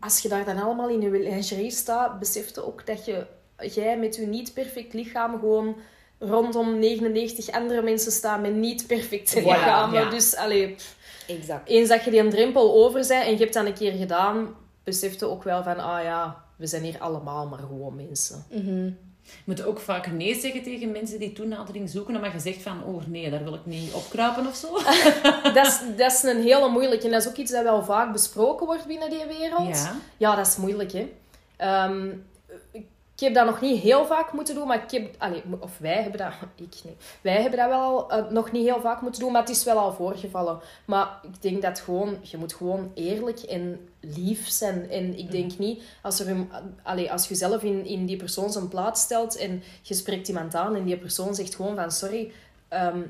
als je daar dan allemaal in je lingerie staat, besef je ook dat je, jij met je niet perfect lichaam gewoon rondom 99 andere mensen staan met niet perfecte lichamen. Dus, allee... Exact. Eens dat je die een drempel over bent en je hebt dat een keer gedaan, besefte ook wel van, ah ja, we zijn hier allemaal maar gewoon mensen. Mhm. Je moet ook vaak nee zeggen tegen mensen die toenadering zoeken, omdat je zegt van, oh nee, daar wil ik niet opkruipen of zo. dat, is, dat is een hele moeilijke. En dat is ook iets dat wel vaak besproken wordt binnen die wereld. Ja. Ja, dat is moeilijk, hè. Ehm, ik heb dat nog niet heel vaak moeten doen, maar ik heb... Allee, of wij hebben dat... Ik nee. Wij hebben dat wel eh, nog niet heel vaak moeten doen, maar het is wel al voorgevallen. Maar ik denk dat gewoon... Je moet gewoon eerlijk en lief zijn. En ik denk niet... Als, er een, allee, als je zelf in, in die persoon zijn plaats stelt en je spreekt iemand aan en die persoon zegt gewoon van... Sorry... ehm,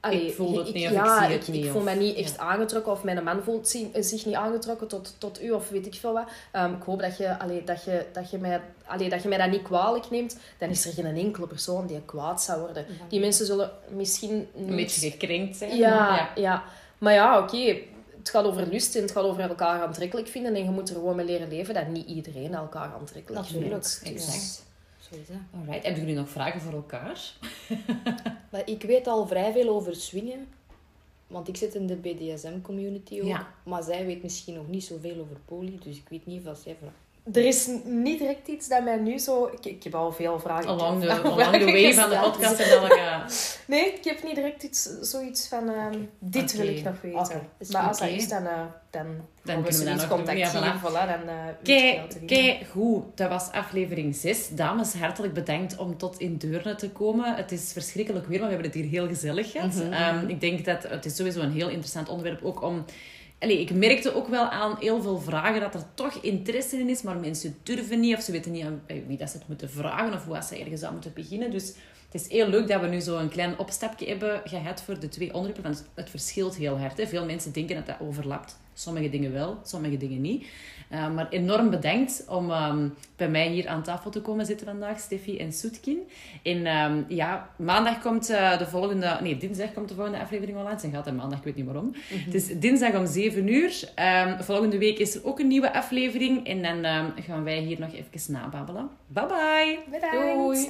allee, Ik voel het ik- niet of ja, ik zie het ik, niet, Ik voel of- me niet ja. echt aangetrokken of mijn man voelt zi- zich niet aangetrokken tot, tot u of weet ik veel wat. Ehm, ik hoop dat je, allee, dat, je, dat, je mij, allee, dat je mij dat niet kwalijk neemt. Dan is er geen enkele persoon die kwaad zou worden. Die mensen zullen misschien niet... Een beetje gekrenkt zijn. Ja, maar ja. Maar ja, oké. Het gaat over lust en het gaat over elkaar aantrekkelijk vinden. En je moet er gewoon mee leren leven dat niet iedereen elkaar aantrekkelijk Natuurlijk. vindt. Dus- Exact. Zo is dat. Alright. Hebben jullie nog vragen voor elkaar? Maar ik weet al vrij veel over swingen. Want ik zit in de BDSM-community ook. Ja. Maar zij weet misschien nog niet zoveel over poly. Dus ik weet niet of zij vraagt. Er is niet direct iets dat mij nu zo... Ik, ik heb al veel vragen. Along the, vragen along the way van de podcast en elke... Nee, ik heb niet direct iets, zoiets van... ehm, dit wil ik nog weten. Maar als dat is, dan, eh, dan, Dan kunnen we dat nog. Ja, contacteren. voilà. Voilà, dan eh weet je Kei, wel te vinden. kei goed. Dat was aflevering 6. Dames, hartelijk bedankt om tot in Deurne te komen. Het is verschrikkelijk weer, maar we hebben het hier heel gezellig gehad. Mhm, Ehm, ik denk dat het is sowieso een heel interessant onderwerp ook om... Allee, ik merkte ook wel aan heel veel vragen dat er toch interesse in is, maar mensen durven niet of ze weten niet aan wie dat ze het moeten vragen of hoe ze ergens aan moeten beginnen. Dus het is heel leuk dat we nu zo een klein opstapje hebben gehad voor de twee onderwerpen. Want het verschilt heel hard. Hè. Veel mensen denken dat dat overlapt. Sommige dingen wel, sommige dingen niet. Uh, maar enorm bedankt om um, bij mij hier aan tafel te komen zitten vandaag, Steffi en Soetkin. En um, ja, maandag komt uh, de volgende... Nee, dinsdag komt de volgende aflevering online. Ze gaat en maandag, ik weet niet waarom. Mm -hmm. Het is dinsdag om 7 uur. Um, volgende week is er ook een nieuwe aflevering. En dan gaan wij hier nog even nababbelen. Bye bye! Bedankt! Doei.